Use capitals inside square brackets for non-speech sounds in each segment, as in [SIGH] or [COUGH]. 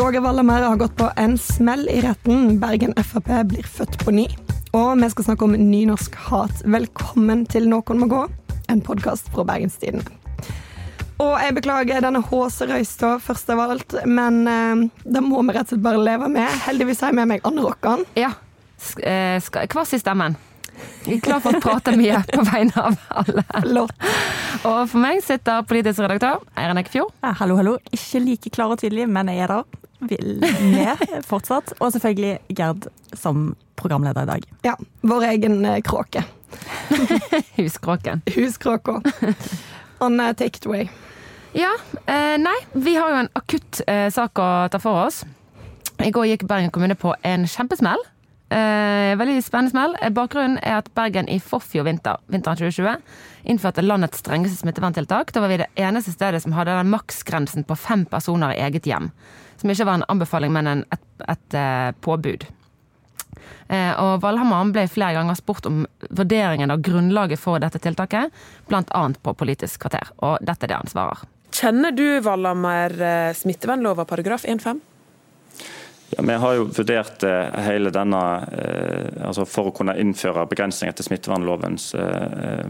Roger Wallermær har gått på en smell i retten. Bergen Frp blir født på ny. Og vi skal snakke om nynorsk hat. Velkommen til Noen må gå, en podkast fra Bergenstidene. Og jeg beklager denne håserøysta først av alt, men eh, det må vi rett og slett bare leve med. Heldigvis har jeg med meg Anne Rokkan. Ja. Sk- eh, Kvass i stemmen. Klar for å prate mye på vegne av alle. Og for meg sitter politisk redaktør Eirin Eikefjord. Ja, hallo, hallo. Ikke like klar og tydelig, men jeg er der. Vil med fortsatt. Og selvfølgelig Gerd som programleder i dag. Ja, vår egen eh, kråke. [LAUGHS] Huskråken. Huskråka. Anne, take it away. Ja, eh, nei, vi har jo en akutt eh, sak å ta for oss. I går gikk Bergen kommune på en kjempesmell. Eh, veldig spennende smell. Eh, Bakgrunnen er at Bergen i forfjor vinter, vinteren 2020, innførte landets strengeste smitteverntiltak. Da var vi det eneste stedet som hadde den maksgrensen på fem personer i eget hjem. Som ikke var en anbefaling, men en, et, et eh, påbud. Eh, og Valhammer ble flere ganger spurt om vurderingen av grunnlaget for dette tiltaket, bl.a. på Politisk kvarter. Og dette er det han svarer. Kjenner du Valhammer eh, smittevernlova paragraf 1-5? Ja, Vi har jo vurdert eh, hele denne eh, altså For å kunne innføre begrensninger til smittevernlovens eh,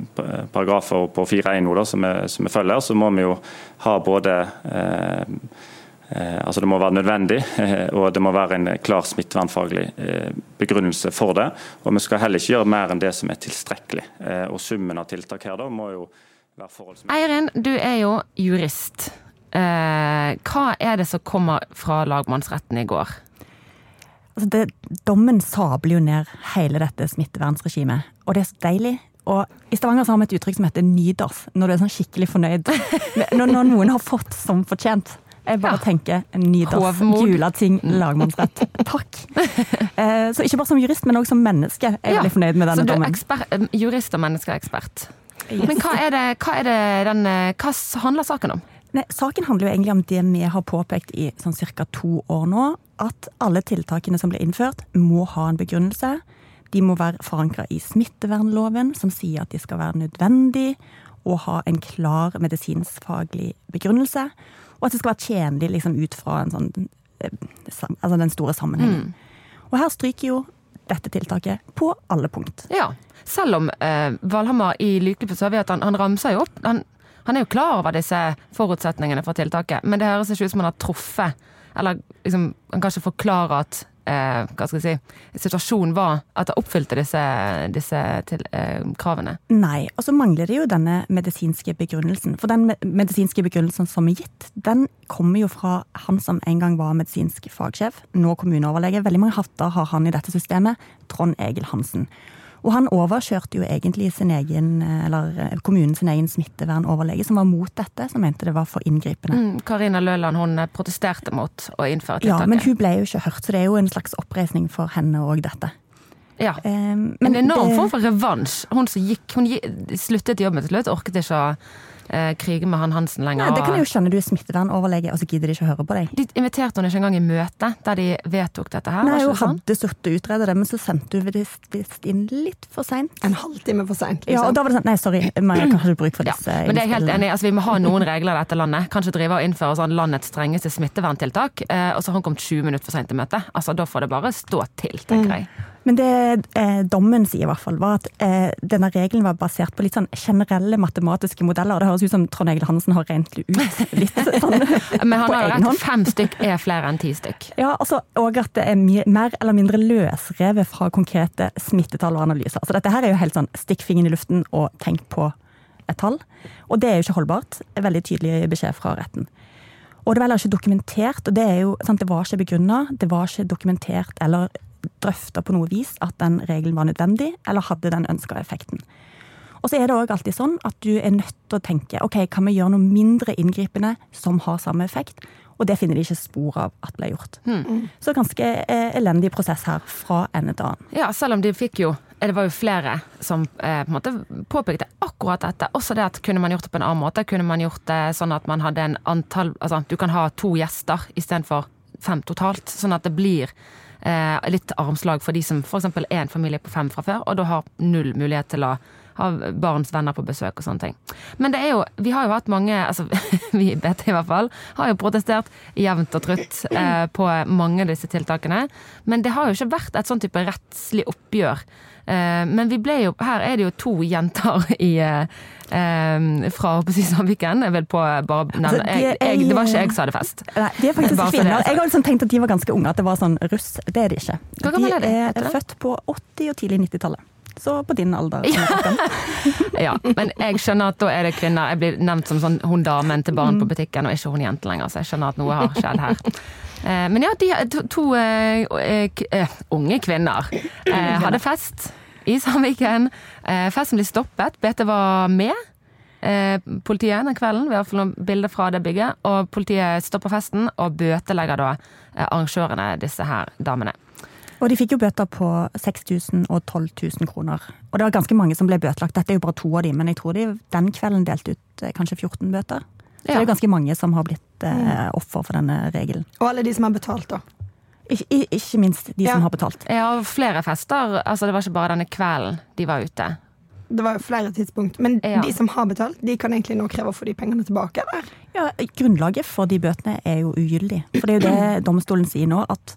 paragrafer på 4.1 nå, da, som, vi- som vi følger, så må vi jo ha både altså Det må være nødvendig, [LAUGHS] og det må være en klar smittevernfaglig begrunnelse for det. Og vi skal heller ikke gjøre mer enn det som er tilstrekkelig. Og Summen av tiltak her da må jo være forholdsmessig. Eirin, du er jo jurist. Hva er det som kommer fra lagmannsretten i går? Altså det, dommen sabler jo ned hele dette smittevernsregimet, og det er så deilig. Og I Stavanger så har vi et uttrykk som heter 'nyders', når du er sånn skikkelig fornøyd. Når, når noen har fått som fortjent. Jeg bare Ja. tenker nyders. Gulating, lagmannsrett. [LAUGHS] Takk. Eh, Så ikke bare som jurist, men også som menneske er jeg Ja, veldig fornøyd med denne dommen. Så du er dommen. eh, jurist og menneskeekspert. Yes. Men hva er det, hva er det den eh, Hva handler saken om? Nei, saken handler jo egentlig om det vi har påpekt i sånn ca. to år nå. At alle tiltakene som blir innført, må ha en begrunnelse. De må være forankra i smittevernloven, som sier at de skal være nødvendig og ha en klar medisinskfaglig begrunnelse. Og at det skal være tjenlig liksom, ut fra en sånn, eh, altså den store sammenhengen. Og her stryker jo dette tiltaket på alle punkt. Ja, Selv om eh, Valhammer i Lykkelig så har vi at han, han ramser jo opp han, han er jo klar over disse forutsetningene for tiltaket, men det høres ikke ut som han har truffet Eller liksom, han kan ikke forklare at eh, hva skal jeg si, situasjonen var at han oppfylte disse, disse til, eh, kravene. Nei, og så mangler det jo denne medisinske begrunnelsen. For den medisinske begrunnelsen som er gitt, den kommer jo fra han som en gang var medisinsk fagsjef, nå kommuneoverlege. Veldig mange hatter har han i dette systemet. Trond Egil Hansen. Og han overkjørte jo egentlig sin egen, eller eh, kommunen sin egen smittevernoverlege, som var mot dette, som mente det var for inngripende. Mm, Karina Løland hun eh, protesterte mot å innføre Ja, men hun ble jo ikke hørt, så det er jo en slags oppreisning for henne òg, dette. Ja. Eh, En enorm form for revansj. Hun som gikk, hun sluttet jobben til slutt, orket ikke å eh, krige med han Hansen lenger. Nei, det kan jeg jo skjønne, du er smittevernoverlege, og så gidder de ikke å høre på deg. De inviterte hun ikke engang i møte der de vedtok dette her. Nei, hun sånn? hadde sittet og utredet det, men så sendte hun visst visst inn litt for seint. En halvtime for seint, Ja, og liksom. da var det sånn Nei, sorry, Maja, jeg kan ikke bruk for disse. Ja, men det er jeg helt enig i. Altså, vi må ha noen regler i dette landet. Kanskje drive og innføre sånn landets strengeste smitteverntiltak, eh, og så har hun kommet 20 minutter for seint til møtet. Altså, da får det bare stå til, tenker jeg. Men det eh, dommen sier, i hvert fall, var at eh, denne regelen var basert på litt sånn generelle matematiske modeller. Det høres ut som Trond Egil Hansen har det ut litt [LAUGHS] sånn Men han har rett. Fem stykk er flere enn ti stykk. Ja, altså, og at det er mye, mer eller mindre løsrevet fra konkrete smittetall og analyser. Så dette her er jo helt sånn stikk fingeren i luften og tenk på et tall. Og det er jo ikke holdbart. Veldig tydelig beskjed fra retten. Og det var heller ikke dokumentert, og det er jo sant, det var ikke begrunna. Det var ikke dokumentert eller drøfta på noe vis at den regelen var nødvendig, eller hadde den ønska effekten. Og så er det òg alltid sånn at du er nødt til å tenke ok, kan vi gjøre noe mindre inngripende som har samme effekt? Og det finner de ikke spor av at ble gjort. Så ganske eh, elendig prosess her fra ende til annen. Ja, selv om de fikk jo Det var jo flere som eh, på en måte påpekte akkurat dette. Også det at kunne man gjort det på en annen måte. Kunne man gjort det sånn at man hadde en antall Altså du kan ha to gjester istedenfor fem totalt. Sånn at det blir eh, litt armslag for de som f.eks. er en familie på fem fra før, og da har null mulighet til å ha barns venner på besøk og sånne ting. Men det er jo Vi har jo hatt mange, altså [LAUGHS] vi i BT i hvert fall, har jo protestert jevnt og trutt eh, på mange av disse tiltakene. Men det har jo ikke vært et sånn type rettslig oppgjør. Eh, men vi ble jo Her er det jo to jenter i eh, eh, fra håper Sandviken. Jeg vil på bare nevne Altså, de jeg, jeg, Det var ikke jeg som hadde fest. Nei, de er faktisk så er kvinner. Jeg har liksom tenkt at de var ganske unge, at det var sånn russ. Det er de ikke. De? er det? født på 80- og tidlig 90-tallet. Så på din alder. [LAUGHS] Ja. Men jeg skjønner at da er det kvinner. Jeg blir nevnt som sånn hun damen til barn på butikken, og ikke hun jente lenger, så jeg skjønner at noe har skjedd her. Eh, Men ja, de to, to uh, eh, unge kvinner uh, hadde fest i Sandviken. Festen ble stoppet. BT var med. Politiet den kvelden, vi har fått noen bilder fra det bygget. Og politiet stopper festen og bøtelegger da arrangørene, disse her damene. Og de fikk jo bøter på 6000 og 12 000 kroner. Og det var ganske mange som ble bøtelagt. Dette er jo bare to av de, men jeg tror de den kvelden delte ut eh, kanskje 14 bøter. Så det er jo ganske mange som har blitt eh, offer for denne regelen. Og alle de som har betalt, da. Ik ikke minst de Ja. som har betalt. Ja, og flere fester, altså det var ikke bare denne kvelden de var ute. Det var jo flere tidspunkt. Men Ja. de som har betalt, de kan egentlig nå kreve å få de pengene tilbake, eller? Ja, Grunnlaget for de bøtene er jo ugyldig. For det er jo det [CLEARS THROAT] domstolen sier nå, at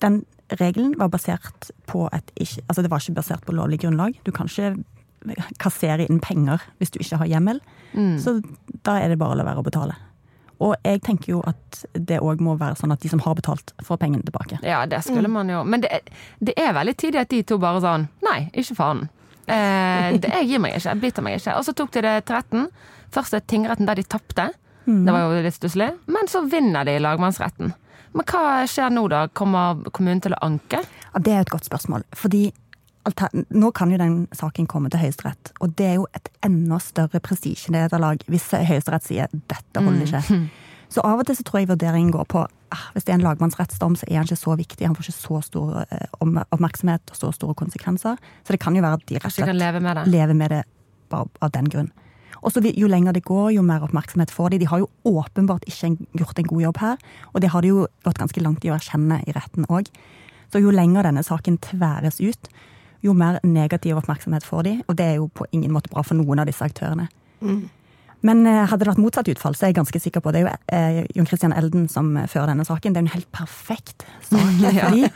den regelen var basert på et ikke Altså det var ikke basert på lovlig grunnlag. Du kan ikke kassere inn penger hvis du ikke har hjemmel. Så da er det bare å la være å betale. Og jeg tenker jo at det òg må være sånn at de som har betalt, får pengene tilbake. Ja, det skulle man jo. Men det, det er veldig tidlig at de to bare sånn Nei, ikke faen. Eh, det, jeg gir meg ikke. Jeg biter meg ikke. Og så tok de det til retten. Først til tingretten der de tapte. Det var jo litt stusslig. Men så vinner de lagmannsretten. Men hva skjer nå, da? Kommer kommunen til å anke? Ja, Det er et godt spørsmål. Fordi nå kan jo den saken komme til Høyesterett. Og det er jo et enda større prestisjenederlag hvis Høyesterett sier dette holder ikke. [LAUGHS] Så av og til så tror jeg vurderingen går på ah, hvis det er en lagmannsrettsdom, så er han ikke så viktig. Han får ikke så stor eh, oppmerksomhet og så store konsekvenser. Så det kan jo være at de rett og slett leve med det? lever med det bare av den grunn. Og så Jo lenger det går, jo mer oppmerksomhet får de. De har jo åpenbart ikke gjort en god jobb her, og det har de jo gått ganske langt i å erkjenne i retten òg. Så jo lenger denne saken tværes ut, jo mer negativ oppmerksomhet får de, og det er jo på ingen måte bra for noen av disse aktørene. Men eh, hadde det vært motsatt utfall, så er jeg ganske sikker på Det er jo eh, Jon Christian Elden som eh, fører denne saken. Det er jo en helt perfekt sak. [LAUGHS] Ja. Fordi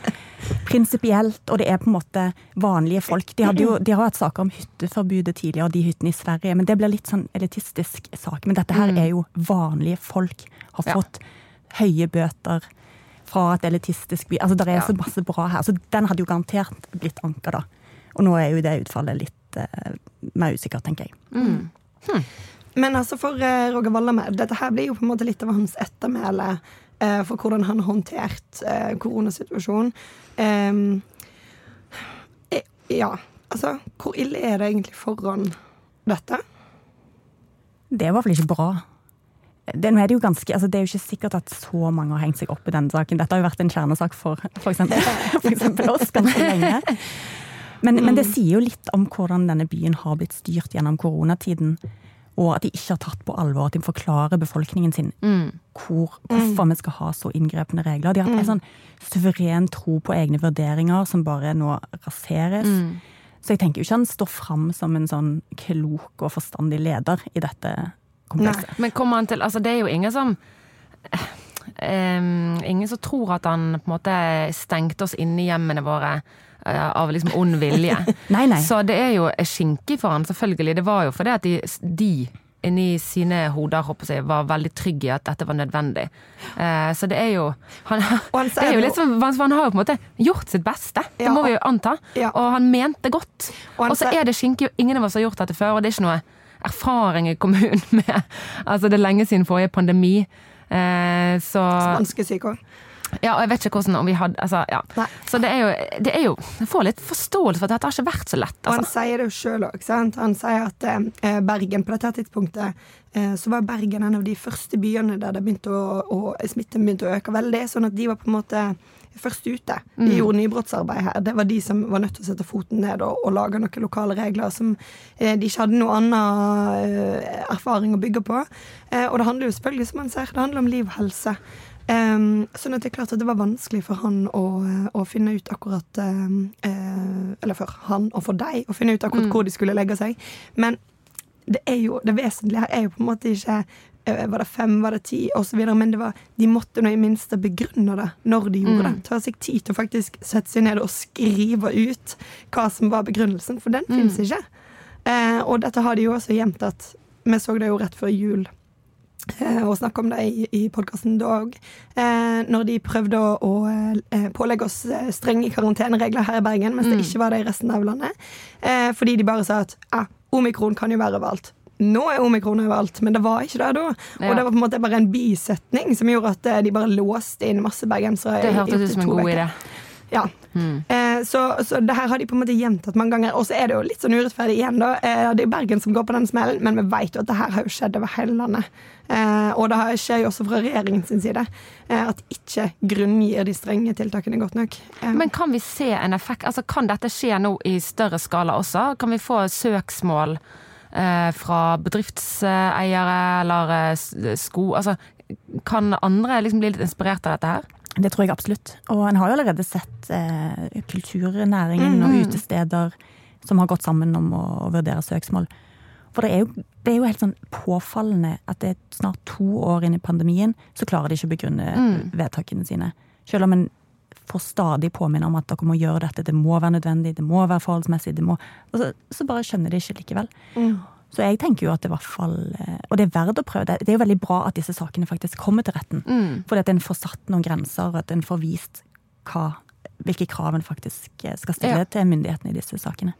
prinsipielt, og det er på en måte vanlige folk. De, hadde jo, de har hatt saker om hytteforbudet tidligere, de hyttene i Sverige, men det blir litt sånn elitistisk sak. Men dette her er jo vanlige folk. Har Ja. fått høye bøter fra et elitistisk by. Altså, Det er Ja. så masse bra her. Så den hadde jo garantert blitt anka, da. Og nå er jo det utfallet litt eh, mer usikkert, tenker jeg. Men altså for eh, Roger Wallamed, dette her blir jo på en måte litt av hans ettermæle eh, for hvordan han har håndtert eh, koronasituasjonen. Em, eh, ja, altså hvor ille er det egentlig foran dette? Det er i hvert fall ikke bra. Det, er det, ganske, altså det er jo ikke sikkert at så mange har hengt seg opp i denne saken. Dette har jo vært en kjernesak for f.eks. [LAUGHS] oss ganske lenge. Men, men det sier jo litt om hvordan denne byen har blitt styrt gjennom koronatiden. Og at de ikke har tatt på alvor at de forklarer befolkningen sin hvor, hvorfor vi skal ha så inngrepne regler. De har hatt en sånn suveren tro på egne vurderinger som bare nå raseres. Så jeg tenker jo ikke han står fram som en sånn klok og forstandig leder i dette komplekset. Men kommer han til Altså, det er jo ingen som um, Ingen som tror at han på en måte stengte oss inne i hjemmene våre av liksom ond vilje. [LAUGHS] Nei, nei. Så det er jo skinkig for han, selvfølgelig. Det var jo fordi at de, de inni sine hoder håper jeg, var veldig trygge i at dette var nødvendig. Eh, så det er jo han, han [LAUGHS] er jo litt Han har jo på en måte gjort sitt beste, det må vi jo anta. Ja. Og han mente godt. Og så er det skinkig, og ingen av oss har gjort dette før, og det er ikke noe erfaring i kommunen [LAUGHS] med Altså, det er lenge siden forrige pandemi. Eh, så Spanskesyk òg. Ja, og jeg vet ikke hvordan om vi hadde altså, ja. Så det er jo, det er jo Jeg får litt forståelse for at dette har ikke vært så lett. Og han Altså. sier det jo sjøl òg. Han sier at eh, Bergen på dette tidspunktet eh, så var Bergen en av de første byene der det begynte å, å, smitten begynte å øke veldig. Sånn at de var på en måte først ute. De gjorde nybrottsarbeid her. Det var de som var nødt til å sette foten ned og, og lage noen lokale regler som eh, de ikke hadde noe annen eh, erfaring å bygge på. Eh, og det handler jo selvfølgelig, som han sier, det handler om liv og helse. Um, sånn at det er klart at det var vanskelig for han å, å finne ut akkurat eh, Eller for han og for deg å finne ut akkurat hvor de skulle legge seg. Men det, er jo, det vesentlige her er jo på en måte ikke eh, Var det fem, var det ti, osv. Men det var, de måtte nå i minste begrunne det når de gjorde det. Ta seg tid til å faktisk sette seg ned og skrive ut hva som var begrunnelsen, for den fins ikke. Uh, og dette har de jo også gjentatt. Vi så det jo rett før jul eh, og snakka om det i, i podkasten da òg. Eh, når de prøvde å, å eh, pålegge oss eh, strenge karanteneregler her i Bergen, mens det ikke var det i resten av landet. Eh, fordi de bare sa at ah, omikron kan jo være overalt. Nå er omikron overalt, men det var ikke det da. Ja. Og det var på en måte bare en bisetning som gjorde at eh, de bare låste inn masse bergensere. Det hørtes ut som en god idé. Ja. Eh, så, så det her har de på en måte gjentatt mange ganger. Og så er det jo litt sånn urettferdig igjen, da. Eh, det er Bergen som går på den smellen, men vi vet jo at det her har jo skjedd over hele landet. Eh, og det skjer jo også fra regjeringens side eh, at ikke grunngir de strenge tiltakene godt nok. Men kan vi se en effekt? Altså, kan dette skje nå i større skala også? Kan vi få søksmål fra bedriftseiere eller sko... Altså, kan andre liksom bli litt inspirert av dette her? Det tror jeg absolutt. Og en har jo allerede sett eh, kulturnæringen og utesteder som har gått sammen om å, å vurdere søksmål. For det er, jo, det er jo helt sånn påfallende at det er snart to år inn i pandemien, så klarer de ikke å begrunne vedtakene sine. Selv om en får stadig påminne om at dere må gjøre dette, det må være nødvendig, det må være forholdsmessig, det må og så, bare skjønner de ikke likevel. Så jeg tenker jo at det i hvert fall eh, Og det er verdt å prøve. Det Det er jo veldig bra at disse sakene faktisk kommer til retten. Fordi at en får satt noen grenser, og at en får vist hva, hvilke krav en faktisk eh, skal stille Ja. til myndighetene i disse sakene.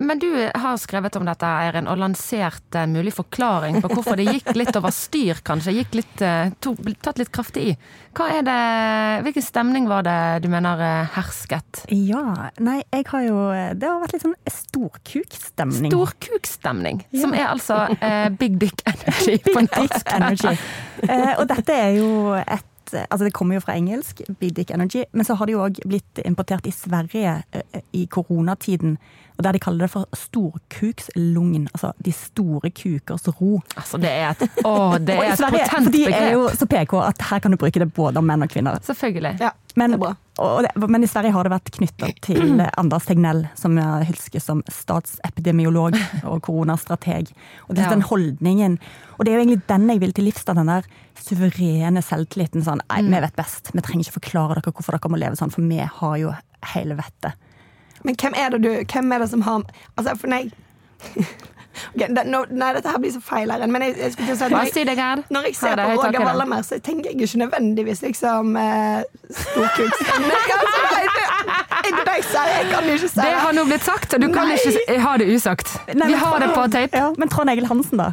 Men du har skrevet om dette, Eirin, og lansert en mulig forklaring på hvorfor det gikk litt over styr, kanskje. Gikk litt, eh, to, tatt litt kraftig i. Hva er det, hvilken stemning var det du mener eh, hersket? Ja, nei, jeg har jo Det har vært litt sånn storkukstemning. Storkukstemning, som er altså eh, big dick [LAUGHS] energy på Big norsk. Dick Energy. Eh, og dette er jo et Altså Det kommer jo fra engelsk, Big Dick Energy, men så har det jo òg blitt importert i Sverige eh, i koronatiden. Og Der de kaller det for storkukslugn. Altså de store kukers ro. Altså, det er et, å, [LAUGHS] det er et Sverige, potent for de er jo så PK at her kan du bruke det både om menn og kvinner. Selvfølgelig. ja, Men, det er bra. det, men i Sverige har det vært knytta til [CLEARS THROAT] Anders Tegnell, som jeg husker som statsepidemiolog og koronastrateg. Og det er Ja. den holdningen Og det er jo egentlig den jeg vil til livs, den der suverene selvtilliten. Sånn nei, vi vet best, vi trenger ikke forklare dere hvorfor dere må leve sånn, for vi har jo hele vettet. Men hvem er det du Hvem er det som har Altså, for nei [LAUGHS] Okay, det, no, Nei, dette her blir så feil her, men jeg, jeg skulle si at når jeg, når jeg ser er det på Roger det. Så tenker jeg ikke nødvendigvis liksom eh. [LAUGHS] Altså, jeg, det kan ikke si Det har nå blitt sagt, og du kan Nei. ikke ha det usagt. Nei, Vi har det på tape. Ja, men Trond Egil Hansen, da?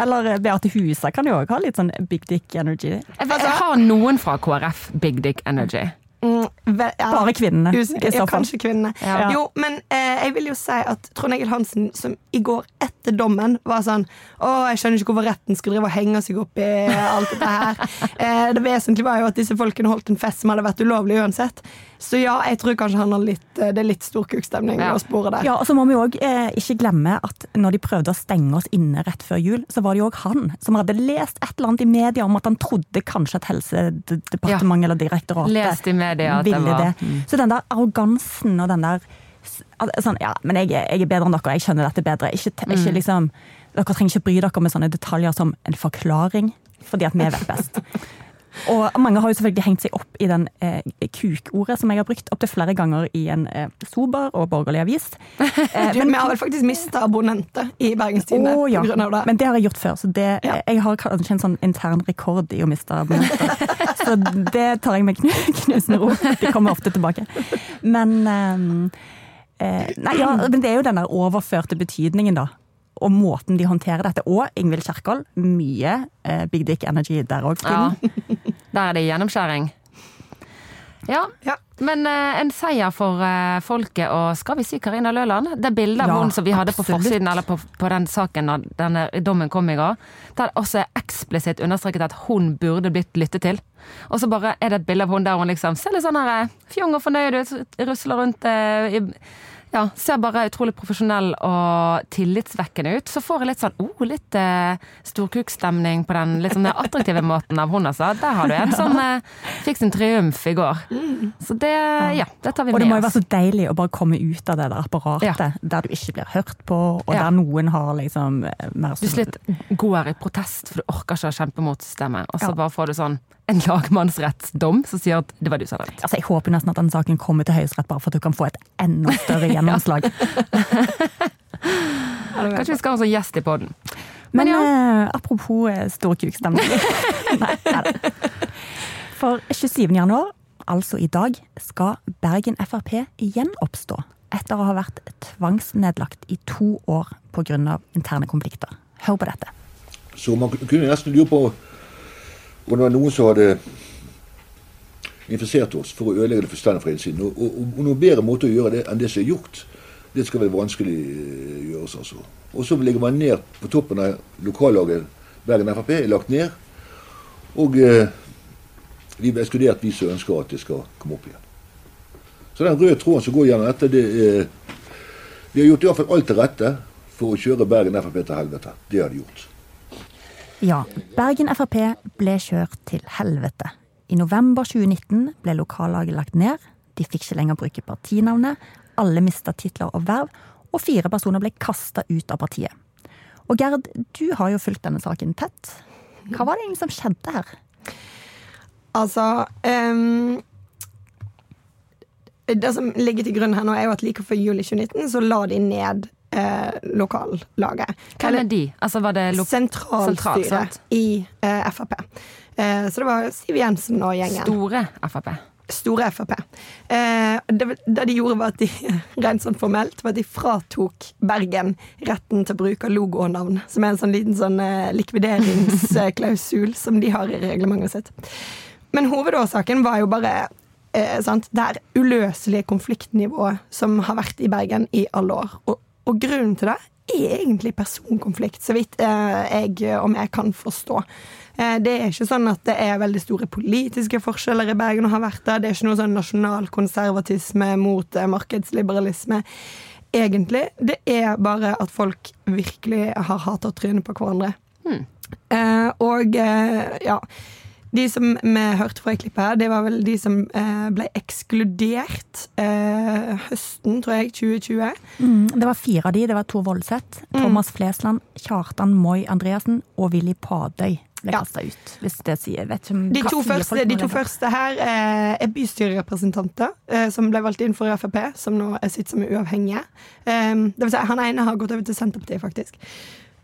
Eller eh, Beate Husa kan jo òg ha litt sånn big dick energy. Jeg vet- jeg har noen fra KrF Big Dick Energy. Mm, ja. Bare kvinnene, i så Ja, kanskje kvinnene. Ja. Jo, men eh, jeg vil jo si at Trond Egil Hansen, som i går etter dommen var sånn Å, jeg skjønner ikke hvorfor retten skulle drive og henge seg opp i alt dette her. [LAUGHS] Eh, det vesentlige var jo at disse folkene holdt en fest som hadde vært ulovlig uansett. Så ja, jeg tror kanskje han har litt, eh, det er litt storkukstemning Ja. å spore der. Ja, og så må vi òg eh, ikke glemme at når de prøvde å stenge oss inne rett før jul, så var det jo òg han som hadde lest et eller annet i media om at han trodde kanskje at Helsedepartementet eller direktoratet Lest i media at det ville var- det. Så den der arrogansen og den der sånn, Ja, men jeg, jeg er bedre enn dere, jeg skjønner dette bedre. Ikke, ikke mm. liksom, dere trenger ikke bry dere med sånne detaljer som en forklaring, fordi at vi vet best. [LAUGHS] Og mange har jo selvfølgelig hengt seg opp i den eh, kukordet som jeg har brukt opptil flere ganger i en eh, sober og borgerlig avis. [LAUGHS] Eh, Du, vi har vel faktisk mista abonnenter i Bergenstidene oh, ja. av det. Men det har jeg gjort før, så det, Ja. jeg har kanskje en sånn intern rekord i å miste abonnenter. [LAUGHS] så det tar jeg med knu, knusende ro. De kommer ofte tilbake. Men ehm, eh, Nei, ja, men det er jo den der overførte betydningen, da. Og måten de håndterer dette. Og Ingvild Kjerkol. Mye eh, Big Dick Energy der òg. Ja. [LAUGHS] Der er det gjennomskjæring. Ja. Ja. Men eh, en seier for eh, folket og skal vi si Karina Løland? Det bildet av Ja, hun som vi hadde på forsiden, eller på, på den saken da denne dommen kom i går, der det også er eksplisitt understreket at hun burde blitt lyttet til. Og så bare er det et bilde av hun der hun liksom ser litt sånn her eh, fjong og fornøyd ut, rusler rundt eh, i ja, ser bare utrolig profesjonell og tillitsvekkende ut. Så får jeg litt sånn oh, litt eh, storkukstemning på den litt sånn attraktive måten av hun, altså. Der har du en som eh, fikk sin triumf i går. Så det, ja, det tar vi med oss. Og det må jo være så deilig å bare komme ut av det der apparatet, der du ikke blir hørt på, og Ja. der noen har liksom mer sånn Du slitt går i protest, for du orker ikke å kjempe mot systemet. Og så Ja. bare får du sånn en lagmannsrettsdom som sier at det var du som hadde rett. Altså, Jeg håper nesten at den saken kommer til Høyesterett, bare for at du kan få et enda større [LAUGHS] gjennomslag. Kanskje vi skal ha en sånn gjest i poden. Men Men ja. eh, apropos eh, storkukstemning. [LAUGHS] Nei. For 27. januar, altså i dag, skal Bergen Frp igjen oppstå. Etter å ha vært tvangsnedlagt i to år pga. interne konflikter. Hør på dette. Så man kunne nesten lure på om det var noen som hadde infisert oss for å ødelegge det fullstendig fra innsiden. Og, og, og noen bedre måte å gjøre det enn det som er gjort, det skal vel vanskelig eh, gjøres. altså. Og så ligger man ned på toppen av lokallaget Bergen Frp, er lagt ned. Og eh, vi er ekskludert, vi som ønsker at det skal komme opp igjen. Så den røde tråden som går gjennom dette, det er Vi har gjort i hvert fall alt til rette for å kjøre Bergen Frp til helvete. Det har de gjort. Ja, Bergen Frp ble kjørt til helvete. I november 2019 ble lokallaget lagt ned. De fikk ikke lenger bruke partinavnet. Alle mista titler og verv. Og fire personer ble kasta ut av partiet. Og Gerd, du har jo fulgt denne saken tett. Hva var det egentlig som skjedde her? Altså um Det som ligger til grunn her nå, er jo at like før juli 2019 så la de ned eh, lokallaget. Hvem er de? Altså var det Sentralstyret sentralt, i eh, Frp. Eh, så det var Siv Jensen og gjengen. store Frp? Store Frp. Eh, det, det de gjorde, var at de [LAUGHS] rent sånn formelt var at de fratok Bergen retten til å bruke logo og navn. Som er en sånn liten sånn eh, likvideringsklausul [LAUGHS] som de har i reglementet sitt. Men hovedårsaken var jo bare eh, sant, det her uløselige konfliktnivået som har vært i Bergen i alle år. Og, og grunnen til det er egentlig personkonflikt, så vidt eh, jeg om jeg kan forstå. Eh, det er ikke sånn at det er veldig store politiske forskjeller i Bergen og har vært det. Det er ikke noe sånn nasjonalkonservatisme mot eh, markedsliberalisme. Egentlig. Det er bare at folk virkelig har hata trynet på hverandre. Eh, og ja De som vi hørte fra i klippet her, det var vel de som eh, ble ekskludert eh, høsten, tror jeg, 2020. Mm, det var fire av de. Det var Tor Voldseth, Thomas Flesland, Kjartan Moi Andreassen og Willy Padøy ble Ja. kasta ut. Hvis det sier vet ikke om De to, første, de to første her eh, er bystyrerepresentanter eh, som ble valgt inn for Frp, som nå er sitt som uavhengige. Eh, det vil si, han ene har gått over til Senterpartiet, faktisk.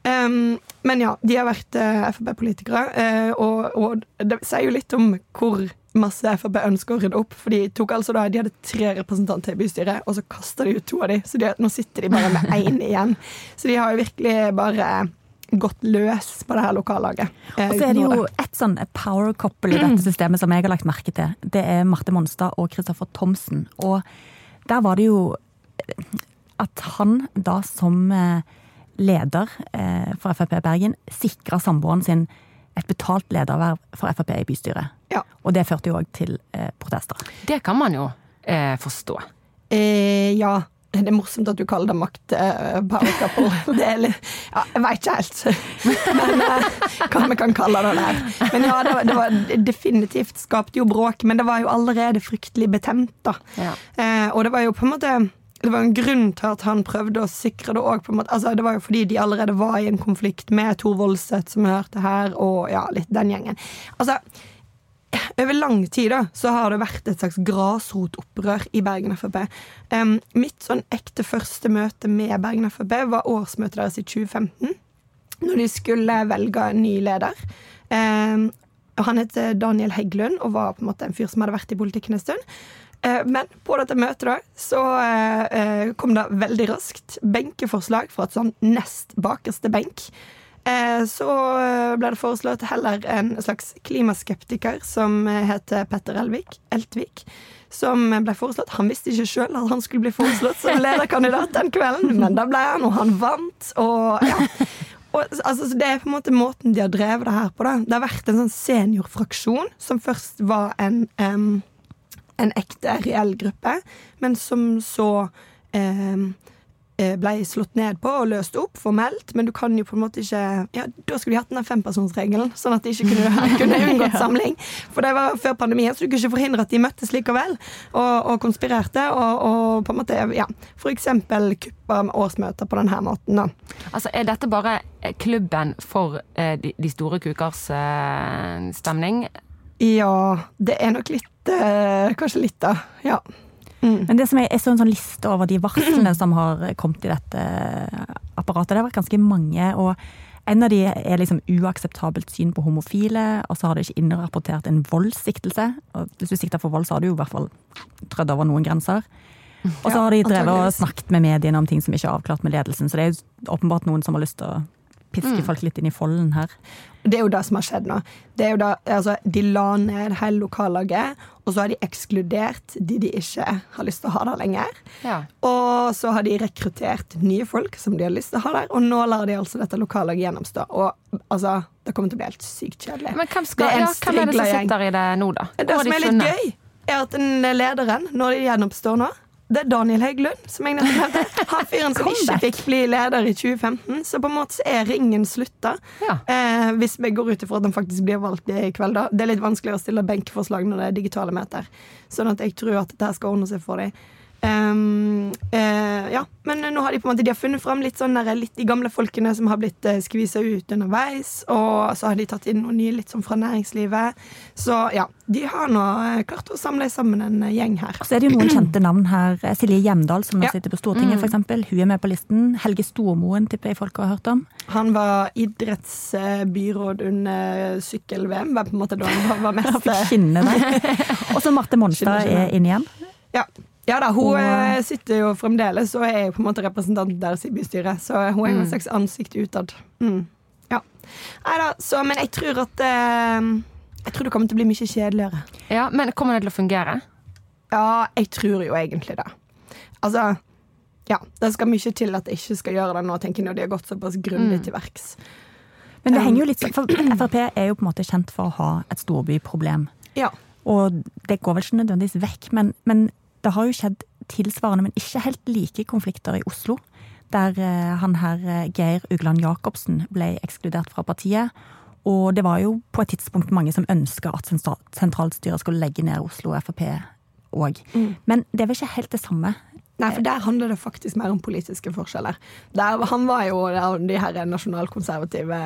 Um, men ja, de har vært uh, Frp-politikere, uh, og, og det sier jo litt om hvor masse Frp ønsker å rydde opp. For de tok altså da, de hadde tre representanter i bystyret, og så kasta de ut to av de, så de, nå sitter de bare med [LAUGHS] én igjen. Så de har jo virkelig bare gått løs på det her lokallaget. eh, Og så er det jo et sånn power couple i dette systemet som jeg har lagt merke til. Det er Marte Monstad og Kristoffer Thomsen. Og der var det jo at han da som eh, leder eh, for Frp Bergen sikra samboeren sin et betalt lederverv for Frp i bystyret. Ja. Og det førte jo òg til eh, protester. Det kan man jo eh, forstå. Eh, ja. Det er morsomt at du kaller det makt uh, power couple. Det er litt Ja, jeg veit ikke helt. Men uh, hva vi kan kalle det der. Men ja, det var, det var definitivt skapte jo bråk, men det var jo allerede fryktelig betent, da. Ja. Uh, og det var jo på en måte det var en grunn til at han prøvde å sikre det òg. Altså, det var jo fordi de allerede var i en konflikt med Tor Voldseth, som vi hørte her, og ja, litt den gjengen. Altså, over lang tid da, så har det vært et slags grasrotopprør i Bergen Frp. Um, mitt sånn ekte første møte med Bergen Frp var årsmøtet deres i 2015. Når de skulle velge en ny leder. Um, han het Daniel Heggelund og var på en måte en fyr som hadde vært i politikken en stund. Eh, Men på dette møtet da, så eh, kom det veldig raskt benkeforslag fra et sånn nest bakerste benk. Eh, så eh, ble det foreslått heller en slags klimaskeptiker som eh, heter Petter Elvik, Eltvik. Som ble foreslått. Han visste ikke sjøl at han skulle bli foreslått som lederkandidat den kvelden, men da ble han, og han vant. Og ja. Og, altså, så det er på en måte måten de har drevet det her på. Da. Det har vært en sånn seniorfraksjon som først var en, em, en ekte, reell gruppe, men som så eh, ble slått ned på og løst opp formelt, men du kan jo på en måte ikke Ja, da skulle de hatt den fempersonsregelen, sånn at de ikke kunne, [LAUGHS] kunne unngått samling. For det var før pandemien, så du kunne ikke forhindre at de møttes likevel og, og konspirerte. Og, og på en måte, ja, for eksempel kuppa årsmøter på denne måten. da. Altså, Er dette bare eh, klubben for eh, de, de store kukers eh, stemning? Ja, det er nok litt eh, Kanskje litt, da. Ja. Men det som er, jeg så en sånn liste over de varslene som har kommet i dette apparatet. Det har vært ganske mange. og en av de er liksom uakseptabelt syn på homofile, og så har de ikke innrapportert en voldssiktelse. Og hvis du sikter for vold, så har du jo i hvert fall trødd over noen grenser. Og så har de drevet og snakket med mediene om ting som ikke er avklart med ledelsen. Så det er jo åpenbart noen som har lyst til å piske folk litt inn i folden her. Det er jo det som har skjedd nå. Det er jo da, altså, de la ned hele lokallaget, og så har de ekskludert de de ikke har lyst til å ha der lenger. Ja. Og så har de rekruttert nye folk som de har lyst til å ha der, og nå lar de altså dette lokallaget gjennomstå. Og altså, det kommer til å bli helt sykt kjedelig. Men hvem, Det er ja, hvem er det som sitter i det nå, da? Det som er litt gøy, er at lederen, når de gjennomstår nå, det er Daniel Heggelund, som jeg nettopp nevnte. Han fyren som ikke fikk bli leder i 2015. Så på en måte er ringen slutta. Ja. Eh, hvis vi går ut ifra at han faktisk blir valgt i kveld, da. Det er litt vanskeligere å stille benkeforslag når det er digitale møter. Sånn at jeg tror at dette skal ordne seg for dem. Um, uh, ja, men nå har de på en måte De har funnet fram litt sånn der, litt de gamle folkene som har blitt uh, skvisa ut underveis. Og så har de tatt inn noen nye litt sånn fra næringslivet. Så ja, de har nå uh, klart å samle sammen en eh, gjeng her. Så er det jo noen kjente navn her. Silje Hjemdal, som nå Ja. sitter på Stortinget, for eksempel. Hun er med på listen. Helge Stormoen tipper jeg folk har hørt om. Han var idrettsbyråd under sykkel-VM, var på en måte da han var [LAUGHS] mest Han fikk skinne der. Og så Marte Monstad er inn igjen. Ja. Ja da, hun Og- eh, sitter jo fremdeles og er jo på en måte representant deres i bystyret, så hun er jo et slags ansikt utad. Mm. Ja. Nei da, så Men jeg tror at eh, Jeg tror det kommer til å bli mye kjedeligere. Ja, men kommer det til å fungere? Ja, jeg tror jo egentlig det. Altså ja, Det skal mye til at jeg ikke skal gjøre det nå, tenker jeg, når de har gått såpass grundig til verks. Men det Um, henger jo litt sånn, for Frp er jo på en måte kjent for å ha et storbyproblem. Ja. Og det går vel ikke nødvendigvis vekk, men, men det har jo skjedd tilsvarende, men ikke helt like konflikter i Oslo. Der eh, han her eh, Geir Ugland Jacobsen ble ekskludert fra partiet. Og det var jo på et tidspunkt mange som ønska at sentra- sentralstyret skulle legge ned Oslo Frp òg. Men det er vel ikke helt det samme. Nei, for der handler det faktisk mer om politiske forskjeller. Der, han var jo av de her nasjonalkonservative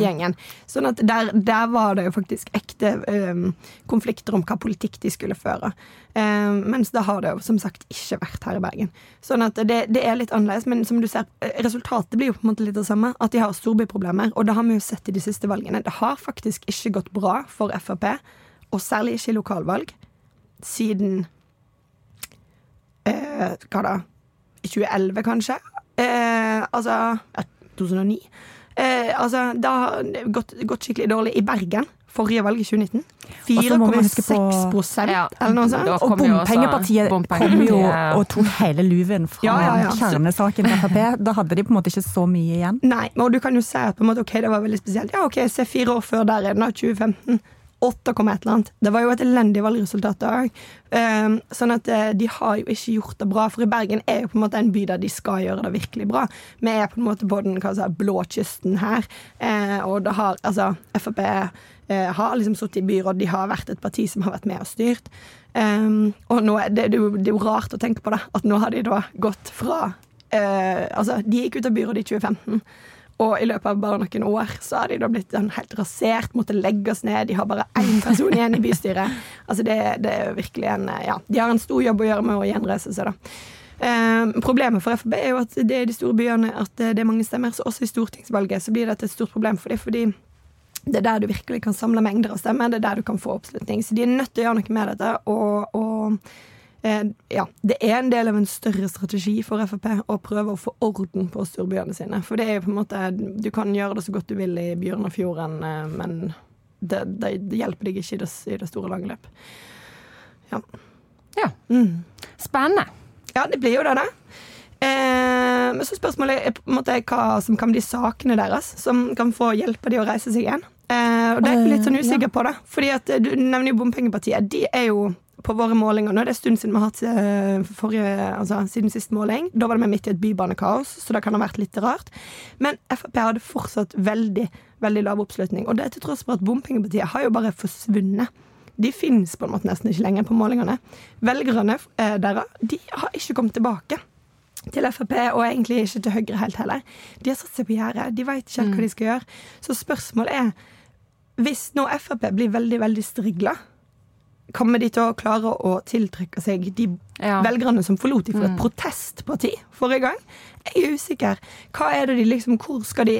gjengen. Sånn at der, der var det jo faktisk ekte um, konflikter om hva politikk de skulle føre. Um, mens det har det jo som sagt ikke vært her i Bergen. Sånn at det, det er litt annerledes, men som du ser, eh, resultatet blir jo på en måte litt det samme. At de har storbyproblemer, og det har vi jo sett i de siste valgene. Det har faktisk ikke gått bra for Frp, og særlig ikke i lokalvalg, siden eh, hva da? 2011, kanskje? Eh, altså ja, 2009. Eh, altså, det har gått, gått skikkelig dårlig i Bergen. Forrige valg i 2019. Og så må vi huske 4,6 på- prosent, Ja. eller noe sånt. Og kom jo også bompengepartiet kom jo og tok hele luven fra Ja, ja, ja. kjernesaken til Frp. Da hadde de på en måte ikke så mye igjen. Nei, men du kan jo si at på en måte, ok, det var veldig spesielt. Ja, ok, se fire år før der er det da, 2015. 8, et eller annet. Det var jo et elendig valgresultat òg. Um, sånn at eh, de har jo ikke gjort det bra. For i Bergen er jo på en måte en by der de skal gjøre det virkelig bra. Vi er på en måte på den si, blå kysten her. Uh, og det har altså Frp uh, har liksom sittet i byråd, de har vært et parti som har vært med og styrt. Um, og nå det, det, det er jo rart å tenke på det, at nå har de da gått fra Uh, Altså, de gikk ut av byrådet i 2015. Og i løpet av bare noen år så har de da blitt sånn helt rasert, måtte legge oss ned. De har bare én person igjen i bystyret. [LAUGHS] Altså det, det er virkelig en Ja, de har en stor jobb å gjøre med å gjenreise seg, da. Eh, problemet for Frp er jo at det er de store byene at det er mange stemmer. Så også i stortingsvalget så blir dette et stort problem for dem, fordi det er der du virkelig kan samle mengder av stemmer. Det er der du kan få oppslutning. Så de er nødt til å gjøre noe med dette. Og, og eh, ja, det er en del av en større strategi for Frp å prøve å få orden på storbyene sine. For det er jo på en måte Du kan gjøre det så godt du vil i Bjørnafjorden, eh, men det, det, det hjelper deg ikke i det, i det store lange løp. Ja. Ja. Mm. Spennende. Ja, det blir jo det, det. Eh, men så spørsmålet er på en måte hva som kan bli sakene deres, som kan få hjelpe de å reise seg igjen. Eh, og det er jeg litt sånn usikker på, da. Fordi at eh, du nevner jo Bompengepartiet. De er jo på våre målinger nå. Det er en stund siden vi har hatt eh, forrige, altså siden sist måling. Da var det vi midt i et bybanekaos, så det kan ha vært litt rart. Men Frp hadde fortsatt veldig, veldig lav oppslutning. Og det er til tross for at Bompengepartiet har jo bare forsvunnet. De finnes på en måte nesten ikke lenger på målingene. Velgerne eh, deres de har ikke kommet tilbake til Frp, og egentlig ikke til Høyre helt heller. De har satt seg på gjerdet. De vet ikke helt hva de skal gjøre. Så spørsmålet er Hvis nå Frp blir veldig, veldig strigla, kommer de til å klare å tiltrekke seg de Ja. velgerne som forlot de for et protestparti forrige gang? Jeg er usikker. Hva er det de liksom Hvor skal de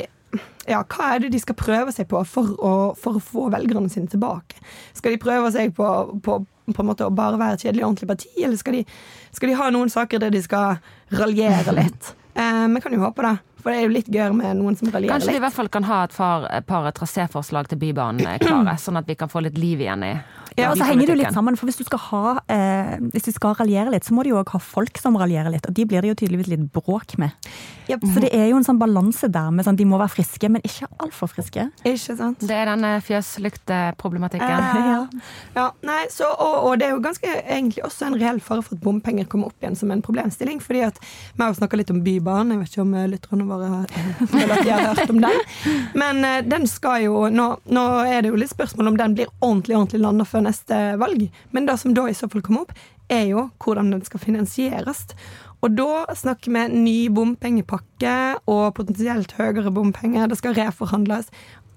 ja, hva er det de skal prøve seg på for å, for å få velgerne sine tilbake? Skal de prøve seg på, på, på en måte å bare være et kjedelig ordentlig parti, eller skal de, skal de ha noen saker der de skal raljere litt? [LAUGHS] Eh, kan jo håpe det, for det er jo litt gøyere med noen som raljerer litt. Kanskje de i hvert fall kan ha et par, par traséforslag til Bybanen eh, [CLEARS THROAT] klare, sånn at vi kan få litt liv igjen i Ja, og så henger det jo litt sammen, for hvis du skal ha eh, Hvis du skal raljere litt, så må du jo òg ha folk som raljerer litt, og de blir det jo tydeligvis litt bråk med. Yep. Så det er jo en sånn balanse der med sånn de må være friske, men ikke altfor friske. Ikke sant? Det er den fjøslykteproblematikken. Eh, ja, nei, så, og, og det er jo ganske egentlig også en reell fare for at bompenger kommer opp igjen som en problemstilling. fordi at vi har jo snakka litt om Bybanen, jeg vet ikke om eh, lytterne våre føler at de har hørt om den. Men eh, den skal jo nå, nå er det jo litt spørsmål om den blir ordentlig ordentlig landa før neste valg. Men det som da i så fall kommer opp, er jo hvordan den skal finansieres. Og da snakker vi ny bompengepakke og potensielt høyere bompenger. Det skal reforhandles.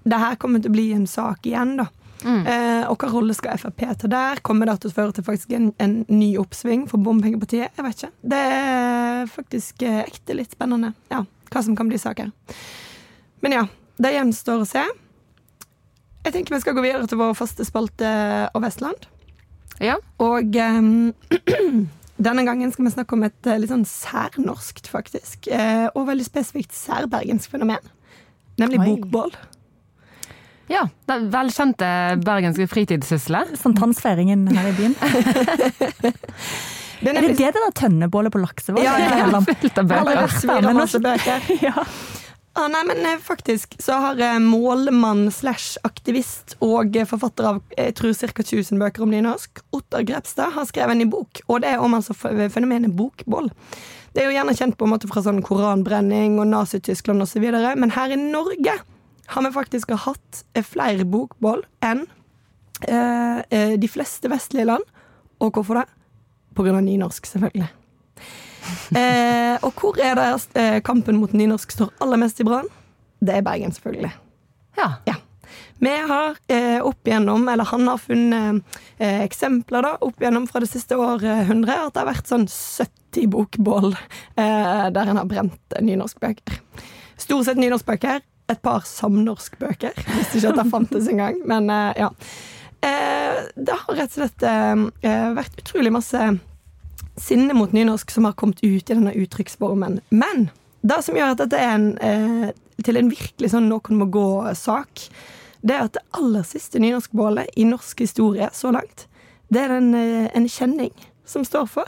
Det her kommer til å bli en sak igjen, da. Eh, og hva rolle skal Frp ta der? Kommer det til å føre til faktisk en, en ny oppsving for bompengepartiet? Jeg vet ikke. Det er faktisk eh, ekte litt spennende ja, hva som kan bli saker. Men ja, det gjenstår å se. Jeg tenker vi skal gå videre til vår faste spalte og Vestland. Ja. Og um, [CLEARS THROAT] denne gangen skal vi snakke om et eh, litt sånn særnorskt, faktisk, eh, og veldig spesifikt særbergensk fenomen. Nemlig Oi. bokbål. ja. Det er velkjente bergenske fritidssysle. [LAUGHS] Spontansfeiringen her i byen. [LAUGHS] Er det det det der tønnebålet på Laksevåg Ja, ja, ja. handler? Fylt av Jeg har aldri bøker. vært der, men bøker. [LAUGHS] Ja. Ah, nei, men eh, faktisk så har eh, målmann slash aktivist og eh, forfatter av jeg tror ca. 1000 bøker om nynorsk, Ottar Grepstad, har skrevet en ny bok, og det er om altså fenomenet bokboll. Det er jo gjerne kjent på en måte fra sånn koranbrenning og Nazi-Tyskland osv., men her i Norge har vi faktisk hatt flere bokboll enn eh, de fleste vestlige land. Og hvorfor det? På grunn av nynorsk, selvfølgelig. [LAUGHS] Eh, og hvor er det eh, kampen mot nynorsk står aller mest i brann? Det er Bergen, selvfølgelig. Ja. Ja. Vi har eh, opp igjennom, eller han har funnet eh, eksempler da, opp igjennom fra det siste århundret, at det har vært sånn 70 bokbål eh, der en har brent nynorskbøker. Stort sett nynorskbøker, et par samnorskbøker. Visste ikke at det fantes engang, men eh, ja. Eh, det har rett og slett vært utrolig masse sinne mot nynorsk som har kommet ut i denne uttrykksformen. Men det som gjør at dette er en, eh, til en virkelig sånn noen må gå-sak, det er at det aller siste nynorskbålet i norsk historie så langt, det er en, eh, en kjenning som står for.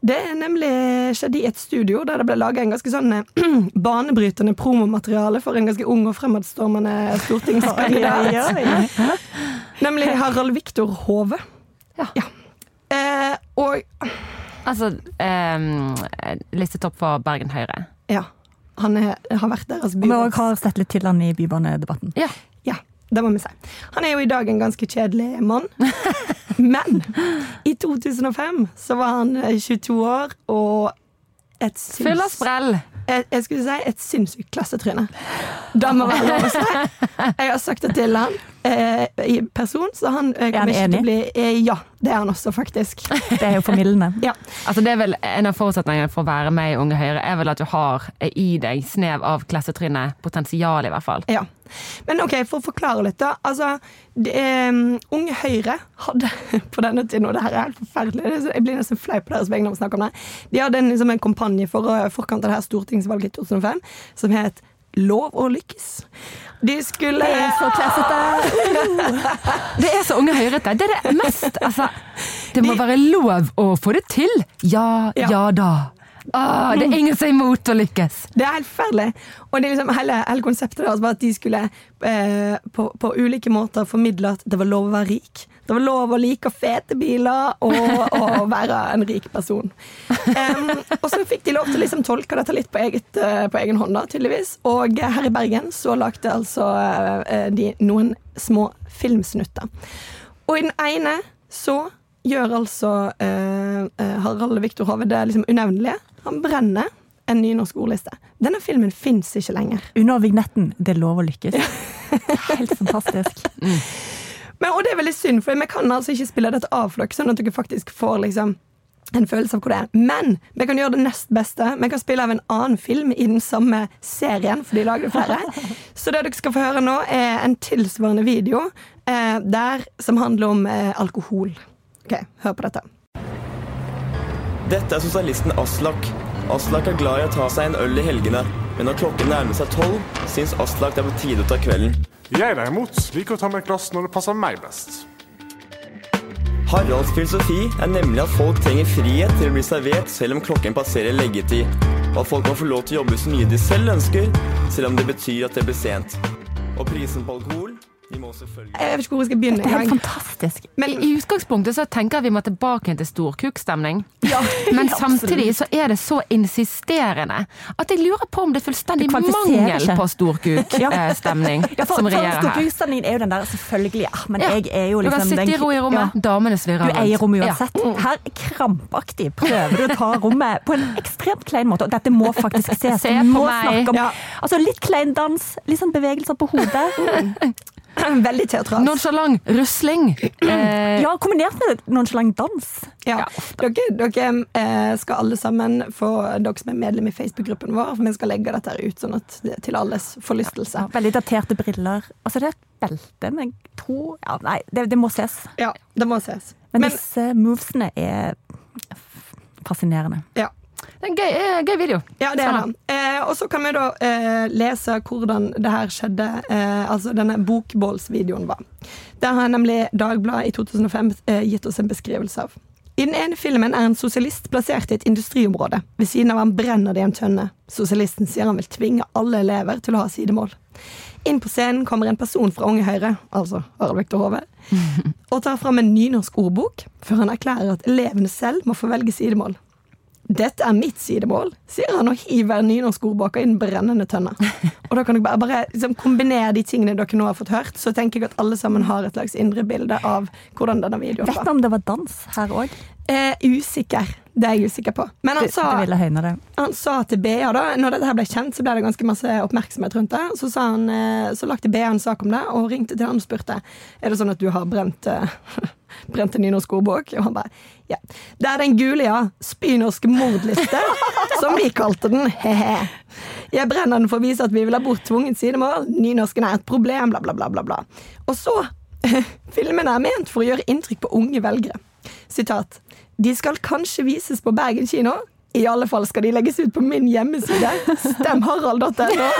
Det er nemlig skjedde i et studio der det ble laga en ganske sånn eh, [CLEARS THROAT] banebrytende promomateriale for en ganske ung og fremadstormende stortingskandidat. Nemlig Harald Viktor Hove. Ja. Eh, og Altså um, listetopp for Bergen Høyre. ja, han er, har vært deres Og vi har sett litt til han i bybanedebatten. Ja. Ja, det må vi si. Han er jo i dag en ganske kjedelig mann. [LAUGHS] Men i 2005 så var han eh, 22 år og et sinns- Full av sprell. jeg, jeg skulle si et sinnssykt klassetryne. Det må være lov å si. Jeg har sagt det til han. Eh, person, så han eh, Er kommer ikke til å bli eh, Ja, det er han også, faktisk. [LAUGHS] Det er jo formildende. [LAUGHS] Ja. Altså det er vel En av forutsetningene for å være med i Unge Høyre er vel at du har i deg snev av klassetrinnet. Potensial, i hvert fall. Ja. Men ok, for å forklare litt, da. Altså, det, um, Unge Høyre hadde [LAUGHS] på denne tiden, og det her er helt forferdelig, er jeg blir nesten flau på deres vegne når vi snakker om det, de hadde en, liksom, en kampanje for å forkant av det her stortingsvalget i 2005 som het Lov å lykkes. De skulle Det er så klessete! [LAUGHS] Det er så Unge Høyrete. Det er det mest altså, Det må være lov å få det til. Ja, Ja. ja da. Ah, det er ingen som er imot å lykkes. Det er helt forferdelig. Og det er liksom, hele, hele konseptet deres var at de skulle eh, på, på ulike måter formidle at det var lov å være rik. Det var lov å like fete biler og, og [LAUGHS] være en rik person. Um, og så fikk de lov til å liksom tolke dette litt på, eget, eh, på egen hånd, da, tydeligvis. Og her i Bergen så lagde altså eh, de noen små filmsnutter. Og i den ene så gjør altså eh, eh, Harald Viktor Hove det liksom unevnelige. Han brenner en ny norsk ordliste. Denne filmen fins ikke lenger. Under vignetten 'Det er lov å lykkes'. [LAUGHS] Helt fantastisk. Men, og det er veldig synd, for vi kan altså ikke spille dette av for dere, sånn at dere faktisk får liksom en følelse av hvor det er. Men vi kan gjøre det nest beste. Vi kan spille av en annen film i den samme serien, for de lagde flere. Så det dere skal få høre nå, er en tilsvarende video eh, der som handler om eh, alkohol. Ok, hør på dette. Dette er sosialisten Aslak. Aslak er glad i å ta seg en øl i helgene, men når klokken nærmer seg tolv, syns Aslak det er på tide å ta kvelden. Jeg derimot liker å ta meg et glass når det passer meg best. Haralds filosofi er nemlig at folk trenger frihet til å bli servert selv om klokken passerer leggetid, og at folk kan få lov til å jobbe så mye de selv ønsker, selv om det betyr at det blir sent. Og prisen på alkohol, Jeg vet ikke hvor jeg skal begynne. Det er helt fantastisk. Men i utgangspunktet så tenker jeg vi må tilbake til storkukstemning. [LAUGHS] Men [LAUGHS] samtidig så er det så insisterende at jeg lurer på om det er fullstendig mangel ikke. på storkukstemning [LAUGHS] Ja, ja, som regjerer her. Storkukstemningen er jo den der selvfølgelig ja, men Ja. jeg er jo liksom Du liksom kan sitte i ro i rommet, Ja. damene Du svirrer eier rommet Ja. uansett. Her krampaktig prøver du å ta rommet på en ekstremt klein måte. Og dette må faktisk ses. Se på må meg. om Ja. altså litt klein dans, litt sånn bevegelser på hodet. [CLEARS THROAT] Veldig teatralsk. Nonchalant rusling. [CLEARS THROAT] Eh, Ja, kombinert med nonchalant dans. Ja. Dere, dere eh, skal alle sammen få dere som er medlem i Facebook-gruppen vår, for vi skal legge dette ut sånn at det, til alles forlystelse. Ja, veldig daterte briller. Altså, det er et belte med to ja, Nei, det, det må ses. Ja, det må ses. Men, Men, disse movesene er fascinerende. ja. Det er en gøy, eh, gøy video. Ja, det er det. Eh, og så kan vi da eh, lese hvordan det her skjedde, eh, altså denne bokbålsvideoen var. Der har nemlig Dagbladet i 2005 eh, gitt oss en beskrivelse av. I den ene filmen er en sosialist plassert i et industriområde. Ved siden av ham brenner det i en tønne. Sosialisten sier han vil tvinge alle elever til å ha sidemål. Inn på scenen kommer en person fra Unge Høyre, altså Harald Viktor Hove, [LAUGHS] og tar fram en nynorsk ordbok, før han erklærer at elevene selv må få velge sidemål. Dette er mitt sidemål, sier han og hiver nynorsk ordboka i den brennende tønna. Og da kan dere bare, bare liksom kombinere de tingene dere nå har fått hørt, så tenker jeg at alle sammen har et slags indre bilde av hvordan denne videoen var. Vet du om det var dans her òg? Eh, usikker. Det er jeg usikker på. Men han sa, det det. han sa til BA da, når dette ble kjent, så ble det ganske masse oppmerksomhet rundt det. Så, sa han, eh, så lagde BA en sak om det, og ringte til han og spurte Er det sånn at du har brent eh, [LAUGHS] en nynorsk ordbok? Og han bare ja. Det er den gule, ja. Spynorsk mordliste, [LAUGHS] som vi kalte den. He-he. Jeg brenner den for å vise at vi vil ha bort tvungent sidemål. Nynorsken er et problem, bla, bla, bla, bla. bla. Og så [LAUGHS] Filmene er ment for å gjøre inntrykk på unge velgere. Sitat. De skal kanskje vises på Bergen kino. I alle fall skal de legges ut på min hjemmeside, stemharald.no.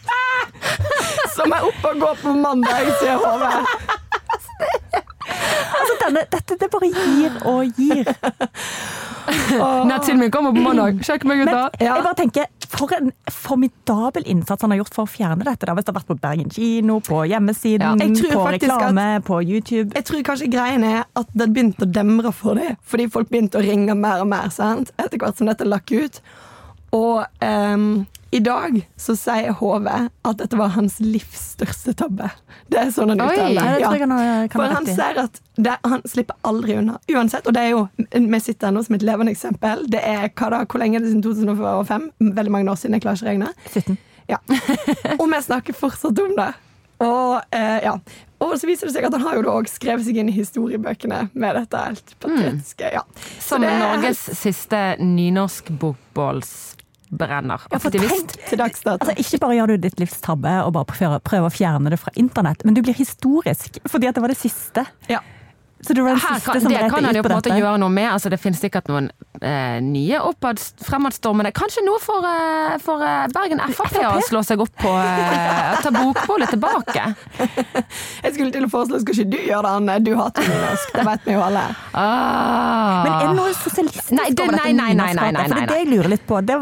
[LAUGHS] Som er oppe og går på mandag, sier HV. Altså, denne, dette det bare gir og gir. [LAUGHS] Nettsiden min kommer på mandag. Sjekk meg ut da. Ja. jeg bare tenker, for en formidabel innsats han har gjort for å fjerne dette. Da. Hvis det har vært på Bergen kino, på hjemmesiden, Ja. På reklame, reklame, på YouTube. Jeg tror kanskje greien er at det begynte å demre for det, fordi folk begynte å ringe mer og mer sant? etter hvert som dette lakk ut. Og ehm, i dag så sier HV at dette var hans livs største tabbe. Det er sånn han uttaler Ja, For han ser at det, han slipper aldri unna. Uansett, og det er jo Vi sitter her nå som et levende eksempel. Det er hva da, hvor lenge er det siden 2005? Veldig mange år siden, jeg klarer ikke å regne. 17. Ja. Og vi snakker fortsatt om det. Og, eh, ja. og så viser det seg at han har jo da også skrevet seg inn i historiebøkene med dette helt patetiske. Ja. Som Norges siste nynorsk-bokbålsbrenner. Ja, for Aktivist. ja, til dags dato. Altså, ikke bare gjør du ditt livs tabbe og bare prøver, prøver å fjerne det fra internett, men du blir historisk fordi at det var det siste. Ja. Så det var den siste kan, som det kan han jo på en måte gjøre noe med. Altså, det finnes sikkert noen eh, nye oppad, fremadstormende Kanskje noe for, eh, for eh, Bergen Frp å slå seg opp på eh, Ta bokbollet tilbake. [LAUGHS] Jeg skulle til å foreslå, skal ikke du gjøre det, Anne? Du hater nynorsk, det vet vi jo alle. Ah. Men er det noe sosialistisk Nei, det- over dette nynorskhatet? For det er det jeg lurer litt på. Det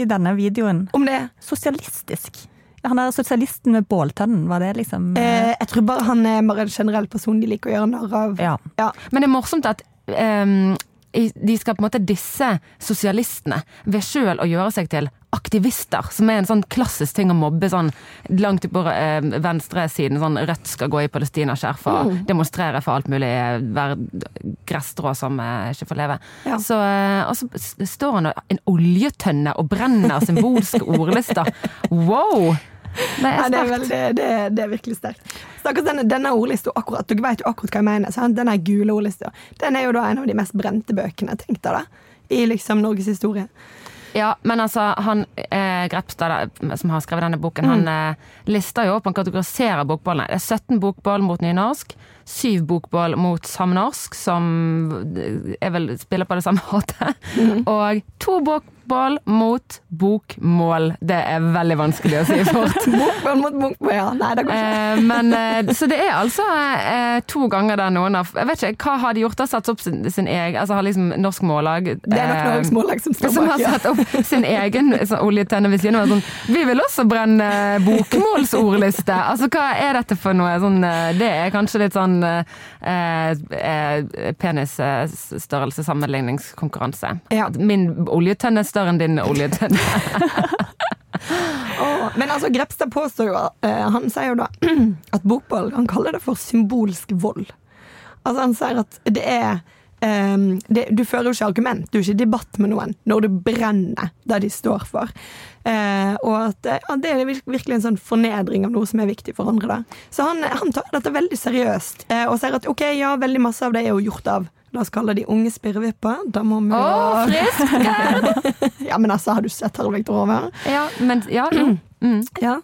i denne videoen. Om det Sosialistisk. Han er sosialisten med båltønnen, var det liksom eh, Jeg tror bare han er bare en generell person de liker å gjøre narr av. Ja. Ja. Men det er morsomt at um, de skal på en måte disse sosialistene ved sjøl å gjøre seg til aktivister, som er en sånn klassisk ting å mobbe sånn langt på eh, venstresiden. Sånn Rødt skal gå i palestinaskjerf og Mm. demonstrere for alt mulig. eh, Være gresstrå som eh, ikke får leve. Ja. Så, eh, og så står han og en oljetønne og brenner symbolske [LAUGHS] ordlister. Wow! Nei, er det, er veldig, det, det er virkelig sterkt. Stakkars denne, denne ordlista, akkurat, dere vet jo akkurat hva jeg mener. Sant? Denne gule ordlista. Den er jo da en av de mest brente bøkene, tenk deg det. I liksom Norges historie. Ja, men altså, han eh, Grepstad, som har skrevet denne boken, han eh, lister jo opp, han kategoriserer bokbollene. Det er 17 bokboll mot nynorsk, 7 bokbål mot samnorsk, som vel spiller på det samme [LAUGHS] hatet, og to bokbål mot bokmål. Det er veldig vanskelig å si [LAUGHS] fort. bokbål mot bokmål, ja. Nei, det går ikke. Eh, men, eh, så det er altså eh, to ganger der noen har Jeg vet ikke, Hva har de gjort? da? Satt opp sin, sin egen Altså har liksom Norsk Mållag Det er nok Norsk Mållag som står bak, som har Ja. satt opp sin [LAUGHS] egen sånn, oljetenne ved siden av. Sånn, vi vil også brenne bokmålsordliste! Altså, hva er dette for noe? Sånn, det er kanskje litt sånn eh, eh, penisstørrelse sammenligningskonkurranse. Ja. Min oljetønne er større enn din oljetønne. oh, [LAUGHS] Men altså, Grepstad påstår jo eh, Han sier jo da [CLEARS THROAT] at bokboll Han kaller det for symbolsk vold. Altså, han sier at det er ehm, det, Du fører jo ikke argument, du er ikke i debatt med noen når du brenner det de står for. Uh, og at eh, ja, det er virkelig en sånn fornedring av noe som er viktig for andre. Da. Så han, han tar dette veldig seriøst uh, og sier at ok, ja, veldig masse av det er jo gjort av La oss kalle de unge spirrevipper. Da må vi Å, jo frisk! [LAUGHS] Ja, men altså, har du sett Harald Victor Over? Ja, men ja, jo. Mm. Ja.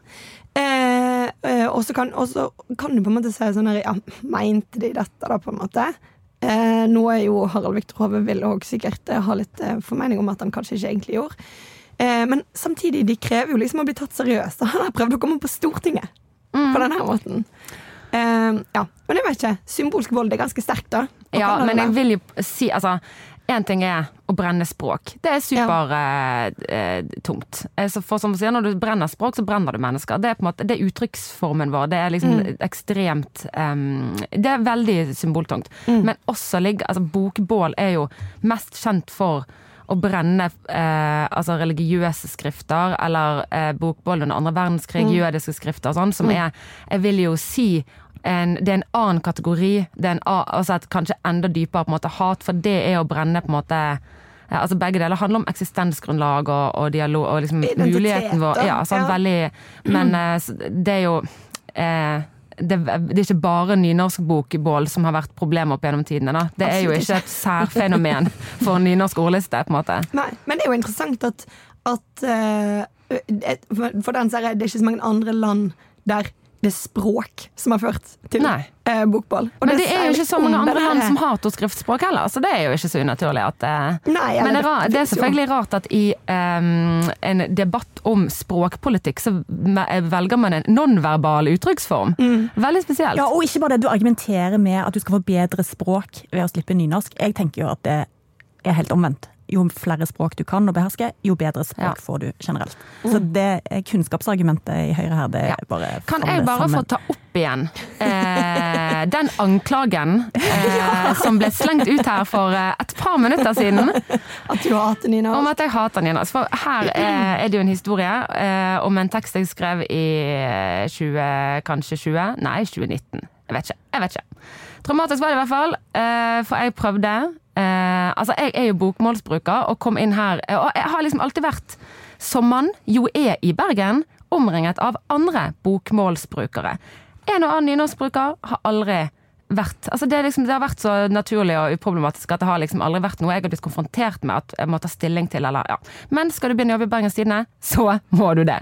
Eh, eh, og så kan, kan du på en måte si sånn her Ja, mente de dette, da, på en måte? Eh, nå er jo Harald Victor Hove vil òg sikkert eh, ha litt eh, formening om at han kanskje ikke egentlig gjorde. Eh, men samtidig, de krever jo liksom å bli tatt seriøst. Og han har prøvd å komme på Stortinget på denne måten. Eh, ja, men jeg vet ikke. Symbolsk vold er ganske sterkt, da. Ja, men jeg vil jo si Altså, én ting er å brenne språk. Det er supertungt. Ja. tungt. Eh, så for som sier, når du brenner språk, så brenner du mennesker. Det er på en måte, det er uttrykksformen vår. Det er liksom Mm. ekstremt um, Det er veldig symboltungt. Mm. Men også ligger Altså, bokbål er jo mest kjent for å brenne eh, altså religiøse skrifter, eller eh, bokbål under andre verdenskrig, Mm. jødiske skrifter og sånn, som er Jeg vil jo si en, det er en annen kategori. Det er en, altså et kanskje enda dypere på en måte hat, for det er å brenne på en måte Altså Begge deler handler om eksistensgrunnlag og, og dialog og liksom muligheten vår. Ja, sånn, Ja. veldig Men eh, det er jo eh, det, det er ikke bare nynorskbokbål som har vært problemet opp gjennom tidene. Da. Det er jo ikke et særfenomen for nynorsk ordliste, på en måte. Nei, men det er jo interessant at, at uh, for, den sier jeg, det er ikke så mange andre land der det er språk som har ført til eh, bokbål. Og Men det er jo ikke så mange andre det land som har to skriftspråk heller, så det er jo ikke så unaturlig at eh, Nei, Men det er, det er selvfølgelig rart at i um, en debatt om språkpolitikk, så velger man en nonverbal uttrykksform. Mm. Veldig spesielt. Ja, og ikke bare det, du argumenterer med at du skal få bedre språk ved å slippe nynorsk. Jeg tenker jo at det er helt omvendt. Jo flere språk du kan og behersker, jo bedre språk Ja. får du generelt. Så det er kunnskapsargumentet i Høyre her, det Ja. bare Kan jeg bare få ta opp igjen eh, den anklagen eh, [LAUGHS] som ble slengt ut her for eh, et par minutter siden? At du hater Nina. Om at jeg hater Nina. For her er, er det jo en historie eh, om en tekst jeg skrev i 20, kanskje 20? Nei, 2019. Jeg vet ikke. Jeg vet ikke. Traumatisk var det i hvert fall, eh, for jeg prøvde. Eh, altså, jeg er jo bokmålsbruker og kom inn her eh, Og jeg har liksom alltid vært, som man jo er i Bergen, omringet av andre bokmålsbrukere. En og annen nynorskbruker har aldri vært altså det, liksom, det har vært så naturlig og uproblematisk at det har liksom aldri vært noe jeg har blitt konfrontert med at jeg må ta stilling til. Eller, ja. Men skal du begynne å jobbe i Bergens Tidende, så må du det.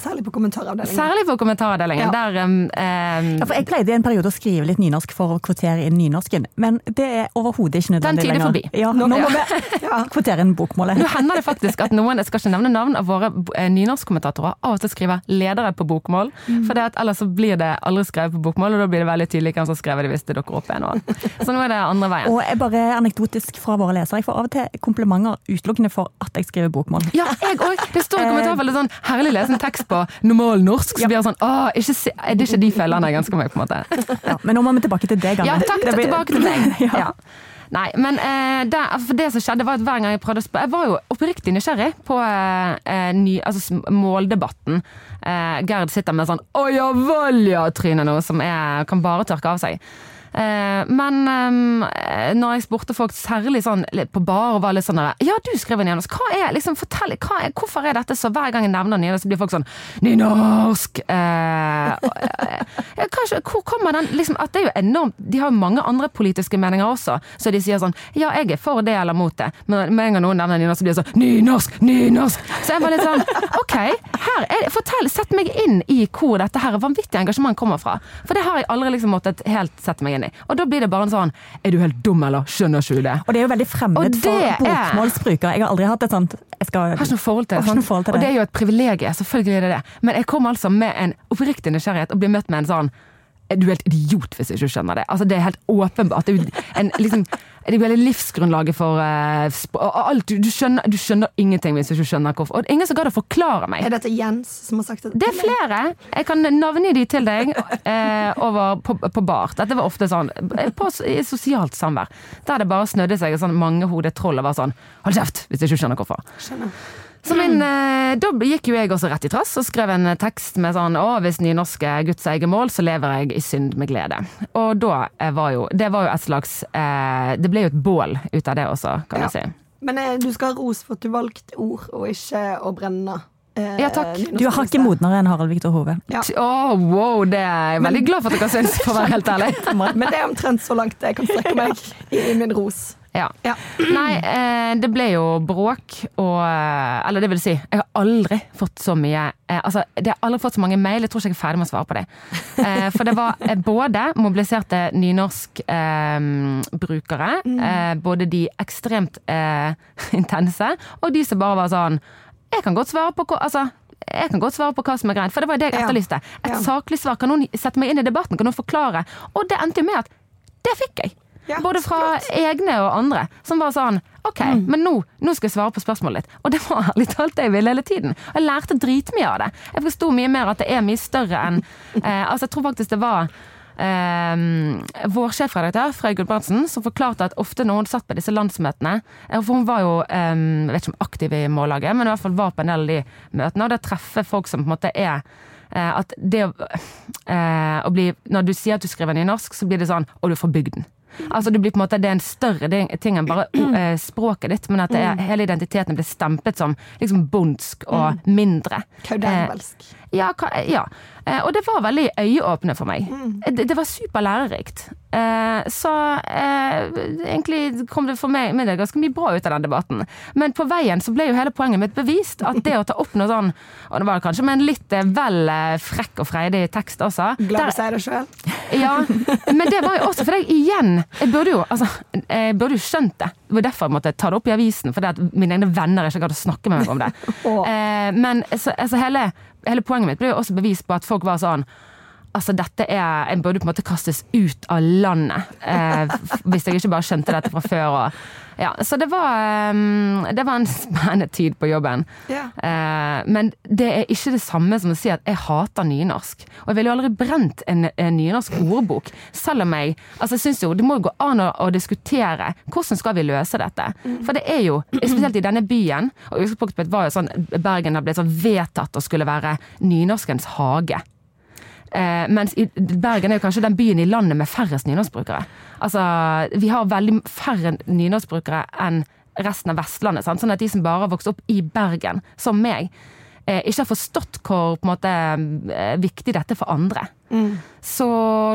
Særlig på kommentaravdelingen. Særlig på kommentaravdelingen. Ja. Der um, um, Ja, for jeg pleide i en periode å skrive litt nynorsk for å kvotere inn nynorsken, men det er overhodet ikke nødvendig lenger. Den tid er forbi. Ja, nå må vi kvotere inn bokmålet. Nå hender det faktisk at noen, jeg skal ikke nevne navn av våre eh, nynorskkommentatorer, av og til skriver ledere på bokmål. For det at ellers så blir det aldri skrevet på bokmål, og da blir det veldig tydelig hvem som skrev det hvis det dukker opp en og annen. Så nå er det andre veien. Og jeg bare anekdotisk fra våre lesere. Jeg får av og til komplimenter utelukkende for at jeg skriver bokmål. Ja, jeg òg. Det står i kommentarfeltet sånn 'herlig lese en tekst på normal norsk', så blir det sånn Åh, ikke er det ikke de fellene jeg ønsker meg, på en måte. [LAUGHS] Ja, men nå må vi tilbake til deg, Anne. Ja, takk, blir- tilbake til meg. [LAUGHS] ja. Nei, men eh, det, det som skjedde var at hver gang jeg prøvde å spørre Jeg var jo oppriktig nysgjerrig på eh, eh, ny, altså, måldebatten. Eh, Gerd sitter med sånn 'Å ja vel ja'-tryne nå, som er, kan bare tørke av seg. Eh, men eh, når jeg spurte folk særlig sånn på bar og var litt sånn Ja, du skriver nynorsk. Hva er, liksom, fortell, hva er, hvorfor er dette så hver gang jeg nevner nynorsk, så blir folk sånn Nynorsk! Eh, eh, kanskje, hvor kommer den liksom, at det er jo enormt, De har jo mange andre politiske meninger også, så de sier sånn Ja, jeg er for det eller mot det, men med en gang noen nevner nynorsk, så blir det sånn Nynorsk! Nynorsk! Så jeg var litt sånn OK, her er fortell, sett meg inn i hvor dette her vanvittige engasjementet kommer fra. For det har jeg aldri liksom måttet helt sette meg inn i. Og da blir det bare en sånn Er du helt dum, eller? Skjønner ikke du det? Og det er jo veldig fremmed for er- bokmålsbrukere. Jeg har aldri hatt et sånt jeg skal, har ikke noe forhold til det. Noe forhold til Og det. det er jo et privilegium, selvfølgelig er det det. Men jeg kommer altså med en oppriktig nysgjerrighet og blir møtt med en sånn er du helt idiot hvis du ikke skjønner det? Altså Det er helt åpenbart. Det er jo en, liksom, det jo livsgrunnlaget for uh, alt. Du, du, skjønner, du skjønner ingenting hvis du ikke skjønner hvorfor. Og ingen som gadd å forklare meg. Er dette Jens som har sagt det? Det er flere. Jeg kan navngi de til deg uh, over på, på bar. Dette var ofte sånn eh, på, i sosialt samvær. Der det bare snødde seg et sånn mangehodet troll og var sånn Hold kjeft hvis du ikke skjønner hvorfor. Skjønner. Så min, eh, da gikk jo jeg også rett i trass og skrev en tekst med sånn Å, hvis nynorsk er Guds eget mål, så lever jeg i synd med glede. Og da eh, var jo Det var jo et slags eh, Det ble jo et bål ut av det også, kan Ja. du si. Men eh, du skal ha ros for at du valgte ord, og ikke å brenne. eh, Ja, takk. Du har hakket modnere enn Harald Viktor Hove. Ja. Oh, wow, det er jeg veldig glad for at dere syns, for å være helt ærlig. [LAUGHS] Men det er omtrent så langt jeg kan strekke meg i min ros. Ja. Ja. [CLEARS THROAT] Nei, eh, det ble jo bråk og eh, Eller det vil si, jeg har aldri fått så mye eh, Altså, det har aldri fått så mange mail, jeg tror ikke jeg er ferdig med å svare på det. [LAUGHS] Eh, for det var både mobiliserte nynorskbrukere, eh, både de ekstremt [LAUGHS] intense, og de som bare var sånn Jeg kan godt svare på hva Altså, jeg kan godt svare på hva som er greit, for det var det jeg etterlyste. Et Ja. saklig svar. Kan noen sette meg inn i debatten? Kan noen forklare? Og det endte jo med at det fikk jeg. Ja, Både fra egne og andre. Som bare sånn OK, men nå, nå skal jeg svare på spørsmålet ditt. Og det var ærlig talt det jeg ville hele tiden. Og jeg lærte dritmye av det. Jeg forsto mye mer at det er mye større enn [LAUGHS] eh, Altså, jeg tror faktisk det var Um, vår sjefredaktør Frøy Gulbrandsen som forklarte at ofte når hun satt på disse landsmøtene eh, For hun var jo um, jeg vet ikke om aktiv i Mållaget, men i hvert fall var på en del av de møtene. Og det treffer folk som på en måte er uh, at det eh, å bli Når du sier at du skriver nynorsk, så blir det sånn Og du er fra bygden. Altså det blir på en måte Det er en større ting enn bare uh, språket ditt, men at det er, hele identiteten blir stemplet som liksom bondsk og mindre. Kaudervelsk. Ja, ja. Eh, og det var veldig øyeåpne for meg. Det, det var superlærerikt. Eh, så eh, egentlig kom det for meg meg det ganske mye bra ut av den debatten. Men på veien så ble jo hele poenget mitt bevist. At det å ta opp noe sånn, og det var kanskje med en litt eh, vel eh, frekk og freidig tekst også Glad du sier det sjøl. [LAUGHS] ja, men det var jo også fordi jeg igjen Jeg burde jo, altså, jeg burde jo skjønt det. Det var derfor jeg måtte ta det opp i avisen, fordi at mine egne venner ikke gadd å snakke med meg om det. [LAUGHS] Eh, men så, altså, hele, hele poenget mitt ble jo også bevist på at folk var sånn Altså, dette er En burde på en måte kastes ut av landet, eh, hvis jeg ikke bare skjønte dette fra før. Og, ja, så det var, um, det var en spennende tid på jobben. Yeah. Eh, men det er ikke det samme som å si at jeg hater nynorsk. Og jeg ville jo aldri brent en, en nynorsk ordbok. Selv om jeg altså jeg synes jo Det må jo gå an å, å diskutere hvordan skal vi løse dette. For det er jo, spesielt i denne byen og utgangspunktet var jo sånn Bergen har blitt sånn vedtatt å skulle være nynorskens hage. Eh, mens i Bergen er jo kanskje den byen i landet med færrest nynorskbrukere. Altså, vi har veldig færre nynorskbrukere enn resten av Vestlandet. Sant? Sånn at de som bare har vokst opp i Bergen, som meg, eh, ikke har forstått hvor måte, eh, viktig dette er for andre. Så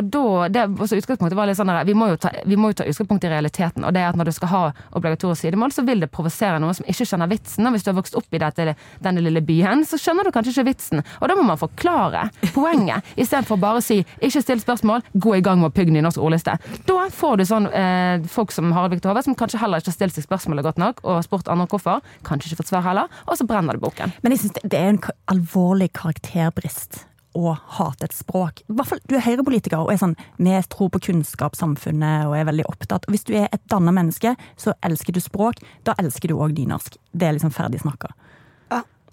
da det, Utgangspunktet var litt sånn der, vi må, ta, vi må jo ta utgangspunkt i realiteten. Og det er at når du skal ha obligatorisk sidemål, så vil det provosere noen som ikke skjønner vitsen. Og hvis du har vokst opp i dette, denne lille byen, så skjønner du kanskje ikke vitsen. Og da må man forklare poenget, [LAUGHS] istedenfor bare å si 'ikke still spørsmål, gå i gang med å pugge nynorsk ordliste'. Da får du sånn eh, folk som Harald Viktor Hove, som kanskje heller ikke har stilt seg spørsmålet godt nok, og spurt andre hvorfor. Kanskje ikke fått svar heller. Og så brenner det boken. Men jeg synes det, det er en alvorlig karakterbrist å hate et språk. I hvert fall, Du er høyrepolitiker og er sånn Vi tror på kunnskapssamfunnet og er veldig opptatt. Hvis du er et danna menneske, så elsker du språk. Da elsker du òg nynorsk. Det er liksom ferdig snakka.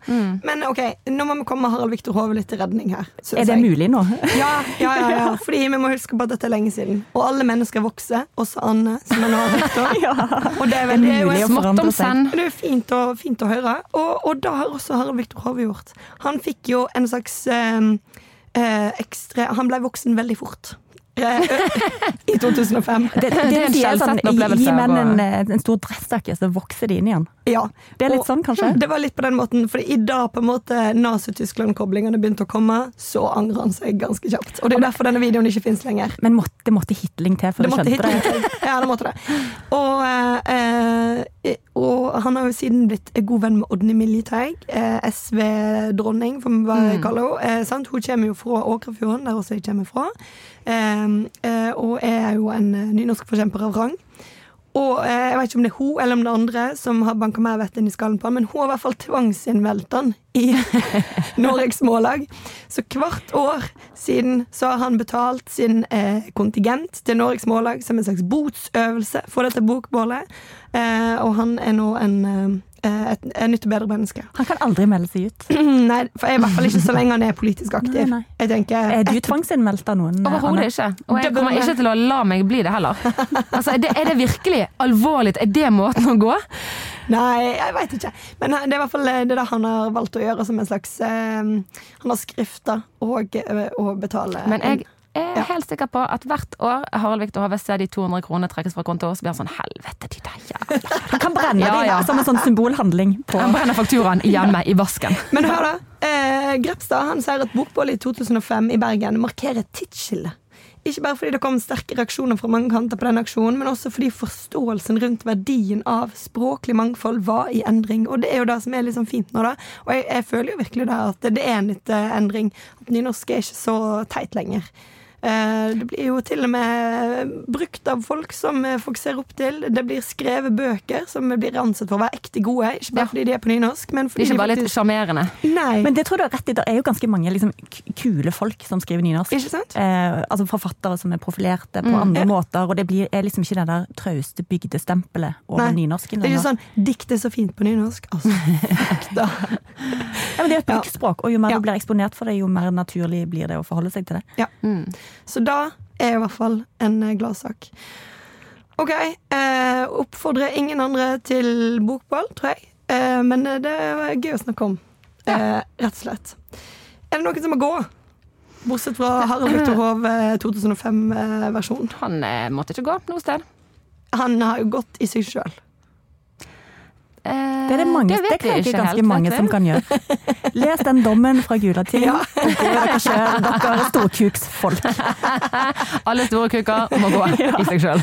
Ja. Men ok, nå må vi komme Harald Viktor Hove litt til redning her. synes Er det jeg. mulig nå? [LAUGHS] Ja, ja, ja, ja. Fordi vi må huske på at dette er lenge siden. Og alle mennesker vokser, også Anne, som er nå rektor. [LAUGHS] ja. Og det er, veldig, Det er jo- Smått om forandre seg. senn. det er fint, å, fint å høre. Og, og da har også Harald Viktor Hove gjort. Han fikk jo en slags eh, eh, ekstra Han ble voksen veldig fort. Eh, [LAUGHS] I 2005. Det, det, Det er en sier sånn, opplevelse Gi menn en, en stor dressjakke, så vokser de inn igjen. Ja. Det er litt Og- sånn, kanskje? [LAUGHS] Det var litt på den måten, for i dag på en måte Nazi-Tyskland-koblingene begynte å komme, så angrer han seg ganske kjapt. Og det er derfor denne videoen ikke fins lenger. Men måtte, det måtte hitling til for Det du skjønte det? Ja, det måtte det. Og, eh, eh, og han har jo siden blitt god venn med Odny Miljeteig, eh, SV-dronning, får vi bare kalle henne. Eh. Hun kommer jo fra Åkrafjorden, der også jeg kommer fra. Eh, og er jo en eh, nynorskforkjemper av rang. Og eh, Jeg vet ikke om det er hun eller om det er andre som har banka mer vett inn i skallen på han, men hun har i hvert fall tvangsinnmeldt han i [LAUGHS] Norges Smålag. Så hvert år siden så har han betalt sin eh, kontingent til Norges Smålag som en slags botsøvelse for dette bokbålet. Eh, og han er nå en, et, et nytt og bedre menneske. Han kan aldri melde seg ut. [CLEARS THROAT] Nei, for jeg, i hvert fall ikke så lenge han er politisk aktiv. Nei, nei. Jeg tenker Er du tvangsinnmeldt av noen? Overhodet ikke. Og jeg kommer ikke til å la meg bli det heller. [LAUGHS] Altså, er, det, er det virkelig alvorlig? Er det måten å gå? Nei, jeg veit ikke. Men det er i hvert fall det, det han har valgt å gjøre som en slags eh, Han har skrifta og, eh, og betale Men jeg er Ja. helt sikker på at hvert år Harald Viktor Hove ser de 200 kronene trekkes fra konto, så blir han sånn Helvete, de der jævla Han kan brenne Ja, ja. som en sånn symbolhandling. På. Han brenner fakturaen hjemme i vasken. [LAUGHS] Men hør, da. Eh, Grepstad han sier at Bokbålet i 2005 i Bergen markerer tidsskillet. Ikke bare fordi det kom sterke reaksjoner fra mange kanter på den aksjonen, men også fordi forståelsen rundt verdien av språklig mangfold var i endring. Og det er jo det som er sånn fint nå, da. Og jeg, jeg føler jo virkelig da at det er en litt eh, endring. At nynorsk er ikke så teit lenger. Eh, Det blir jo til og med brukt av folk som folk ser opp til. Det blir skrevet bøker som blir ansett for å være ekte gode. Ikke bare Ja. fordi de er på nynorsk, men Det fordi er ikke bare de litt sjarmerende. Nei. Men det tror du har rett i. Det er jo ganske mange liksom, kule folk som skriver nynorsk. Ikke sant? Eh, altså Forfattere som er profilerte på Mm. andre Ja. måter. Og det blir, er liksom ikke det der trauste bygdestempelet over Nei, nynorsken. Det er ikke sånn 'dikt er så fint på nynorsk'. Altså, da. [LAUGHS] Ja, men det er et Ja. bruksspråk, og jo mer Ja. du blir eksponert for det, jo mer naturlig blir det å forholde seg til det. Mm. Så da er i hvert fall en eh, gladsak. OK. Eh, oppfordrer ingen andre til bokball, tror jeg. Eh, men eh, det var gøy å snakke om. Eh, rett og slett. Er det noen som må gå? Bortsett fra Harald Victor Hove 2005-versjonen. Han eh, måtte ikke gå noe sted. Han har jo gått i seg sjøl. Eh, Det er det mange, det, det kan ikke ganske helt, mange som kan gjøre. Les den dommen fra Gulating. [LAUGHS] Ja. dere selv, Dere er storkuksfolk. [LAUGHS] Alle store kuker må gå [LAUGHS] i seg sjøl.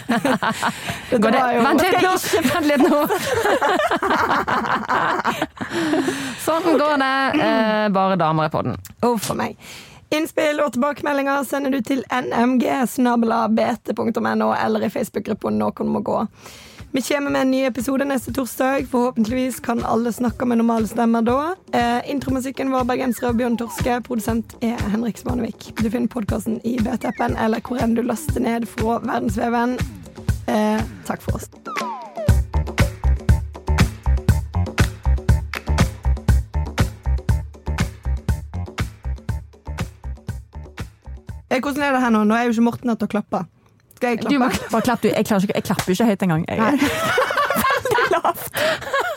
Vent litt nå! Vent litt nå! Sånn går det. Eh, bare damer i podden. Uff a meg. Innspill og tilbakemeldinger sender du til nmg.bt.no eller i Facebook-gruppa Noen må gå. Vi kommer med en ny episode neste torsdag. Forhåpentligvis kan alle snakke med normale stemmer da. Eh, intromusikken var bergenser av Bjørn Torske. Produsent er Henrik Svanevik. Du finner podkasten i BT-appen eller hvor enn du laster ned fra verdensveven. Eh, takk for oss. Eh, Hvordan er det her nå? Nå er jo ikke Morten til å klappe. Skal jeg Du må? Bare klapp, du. Jeg, ikke, jeg klapper ikke høyt engang. Jeg, [LAUGHS] veldig lavt.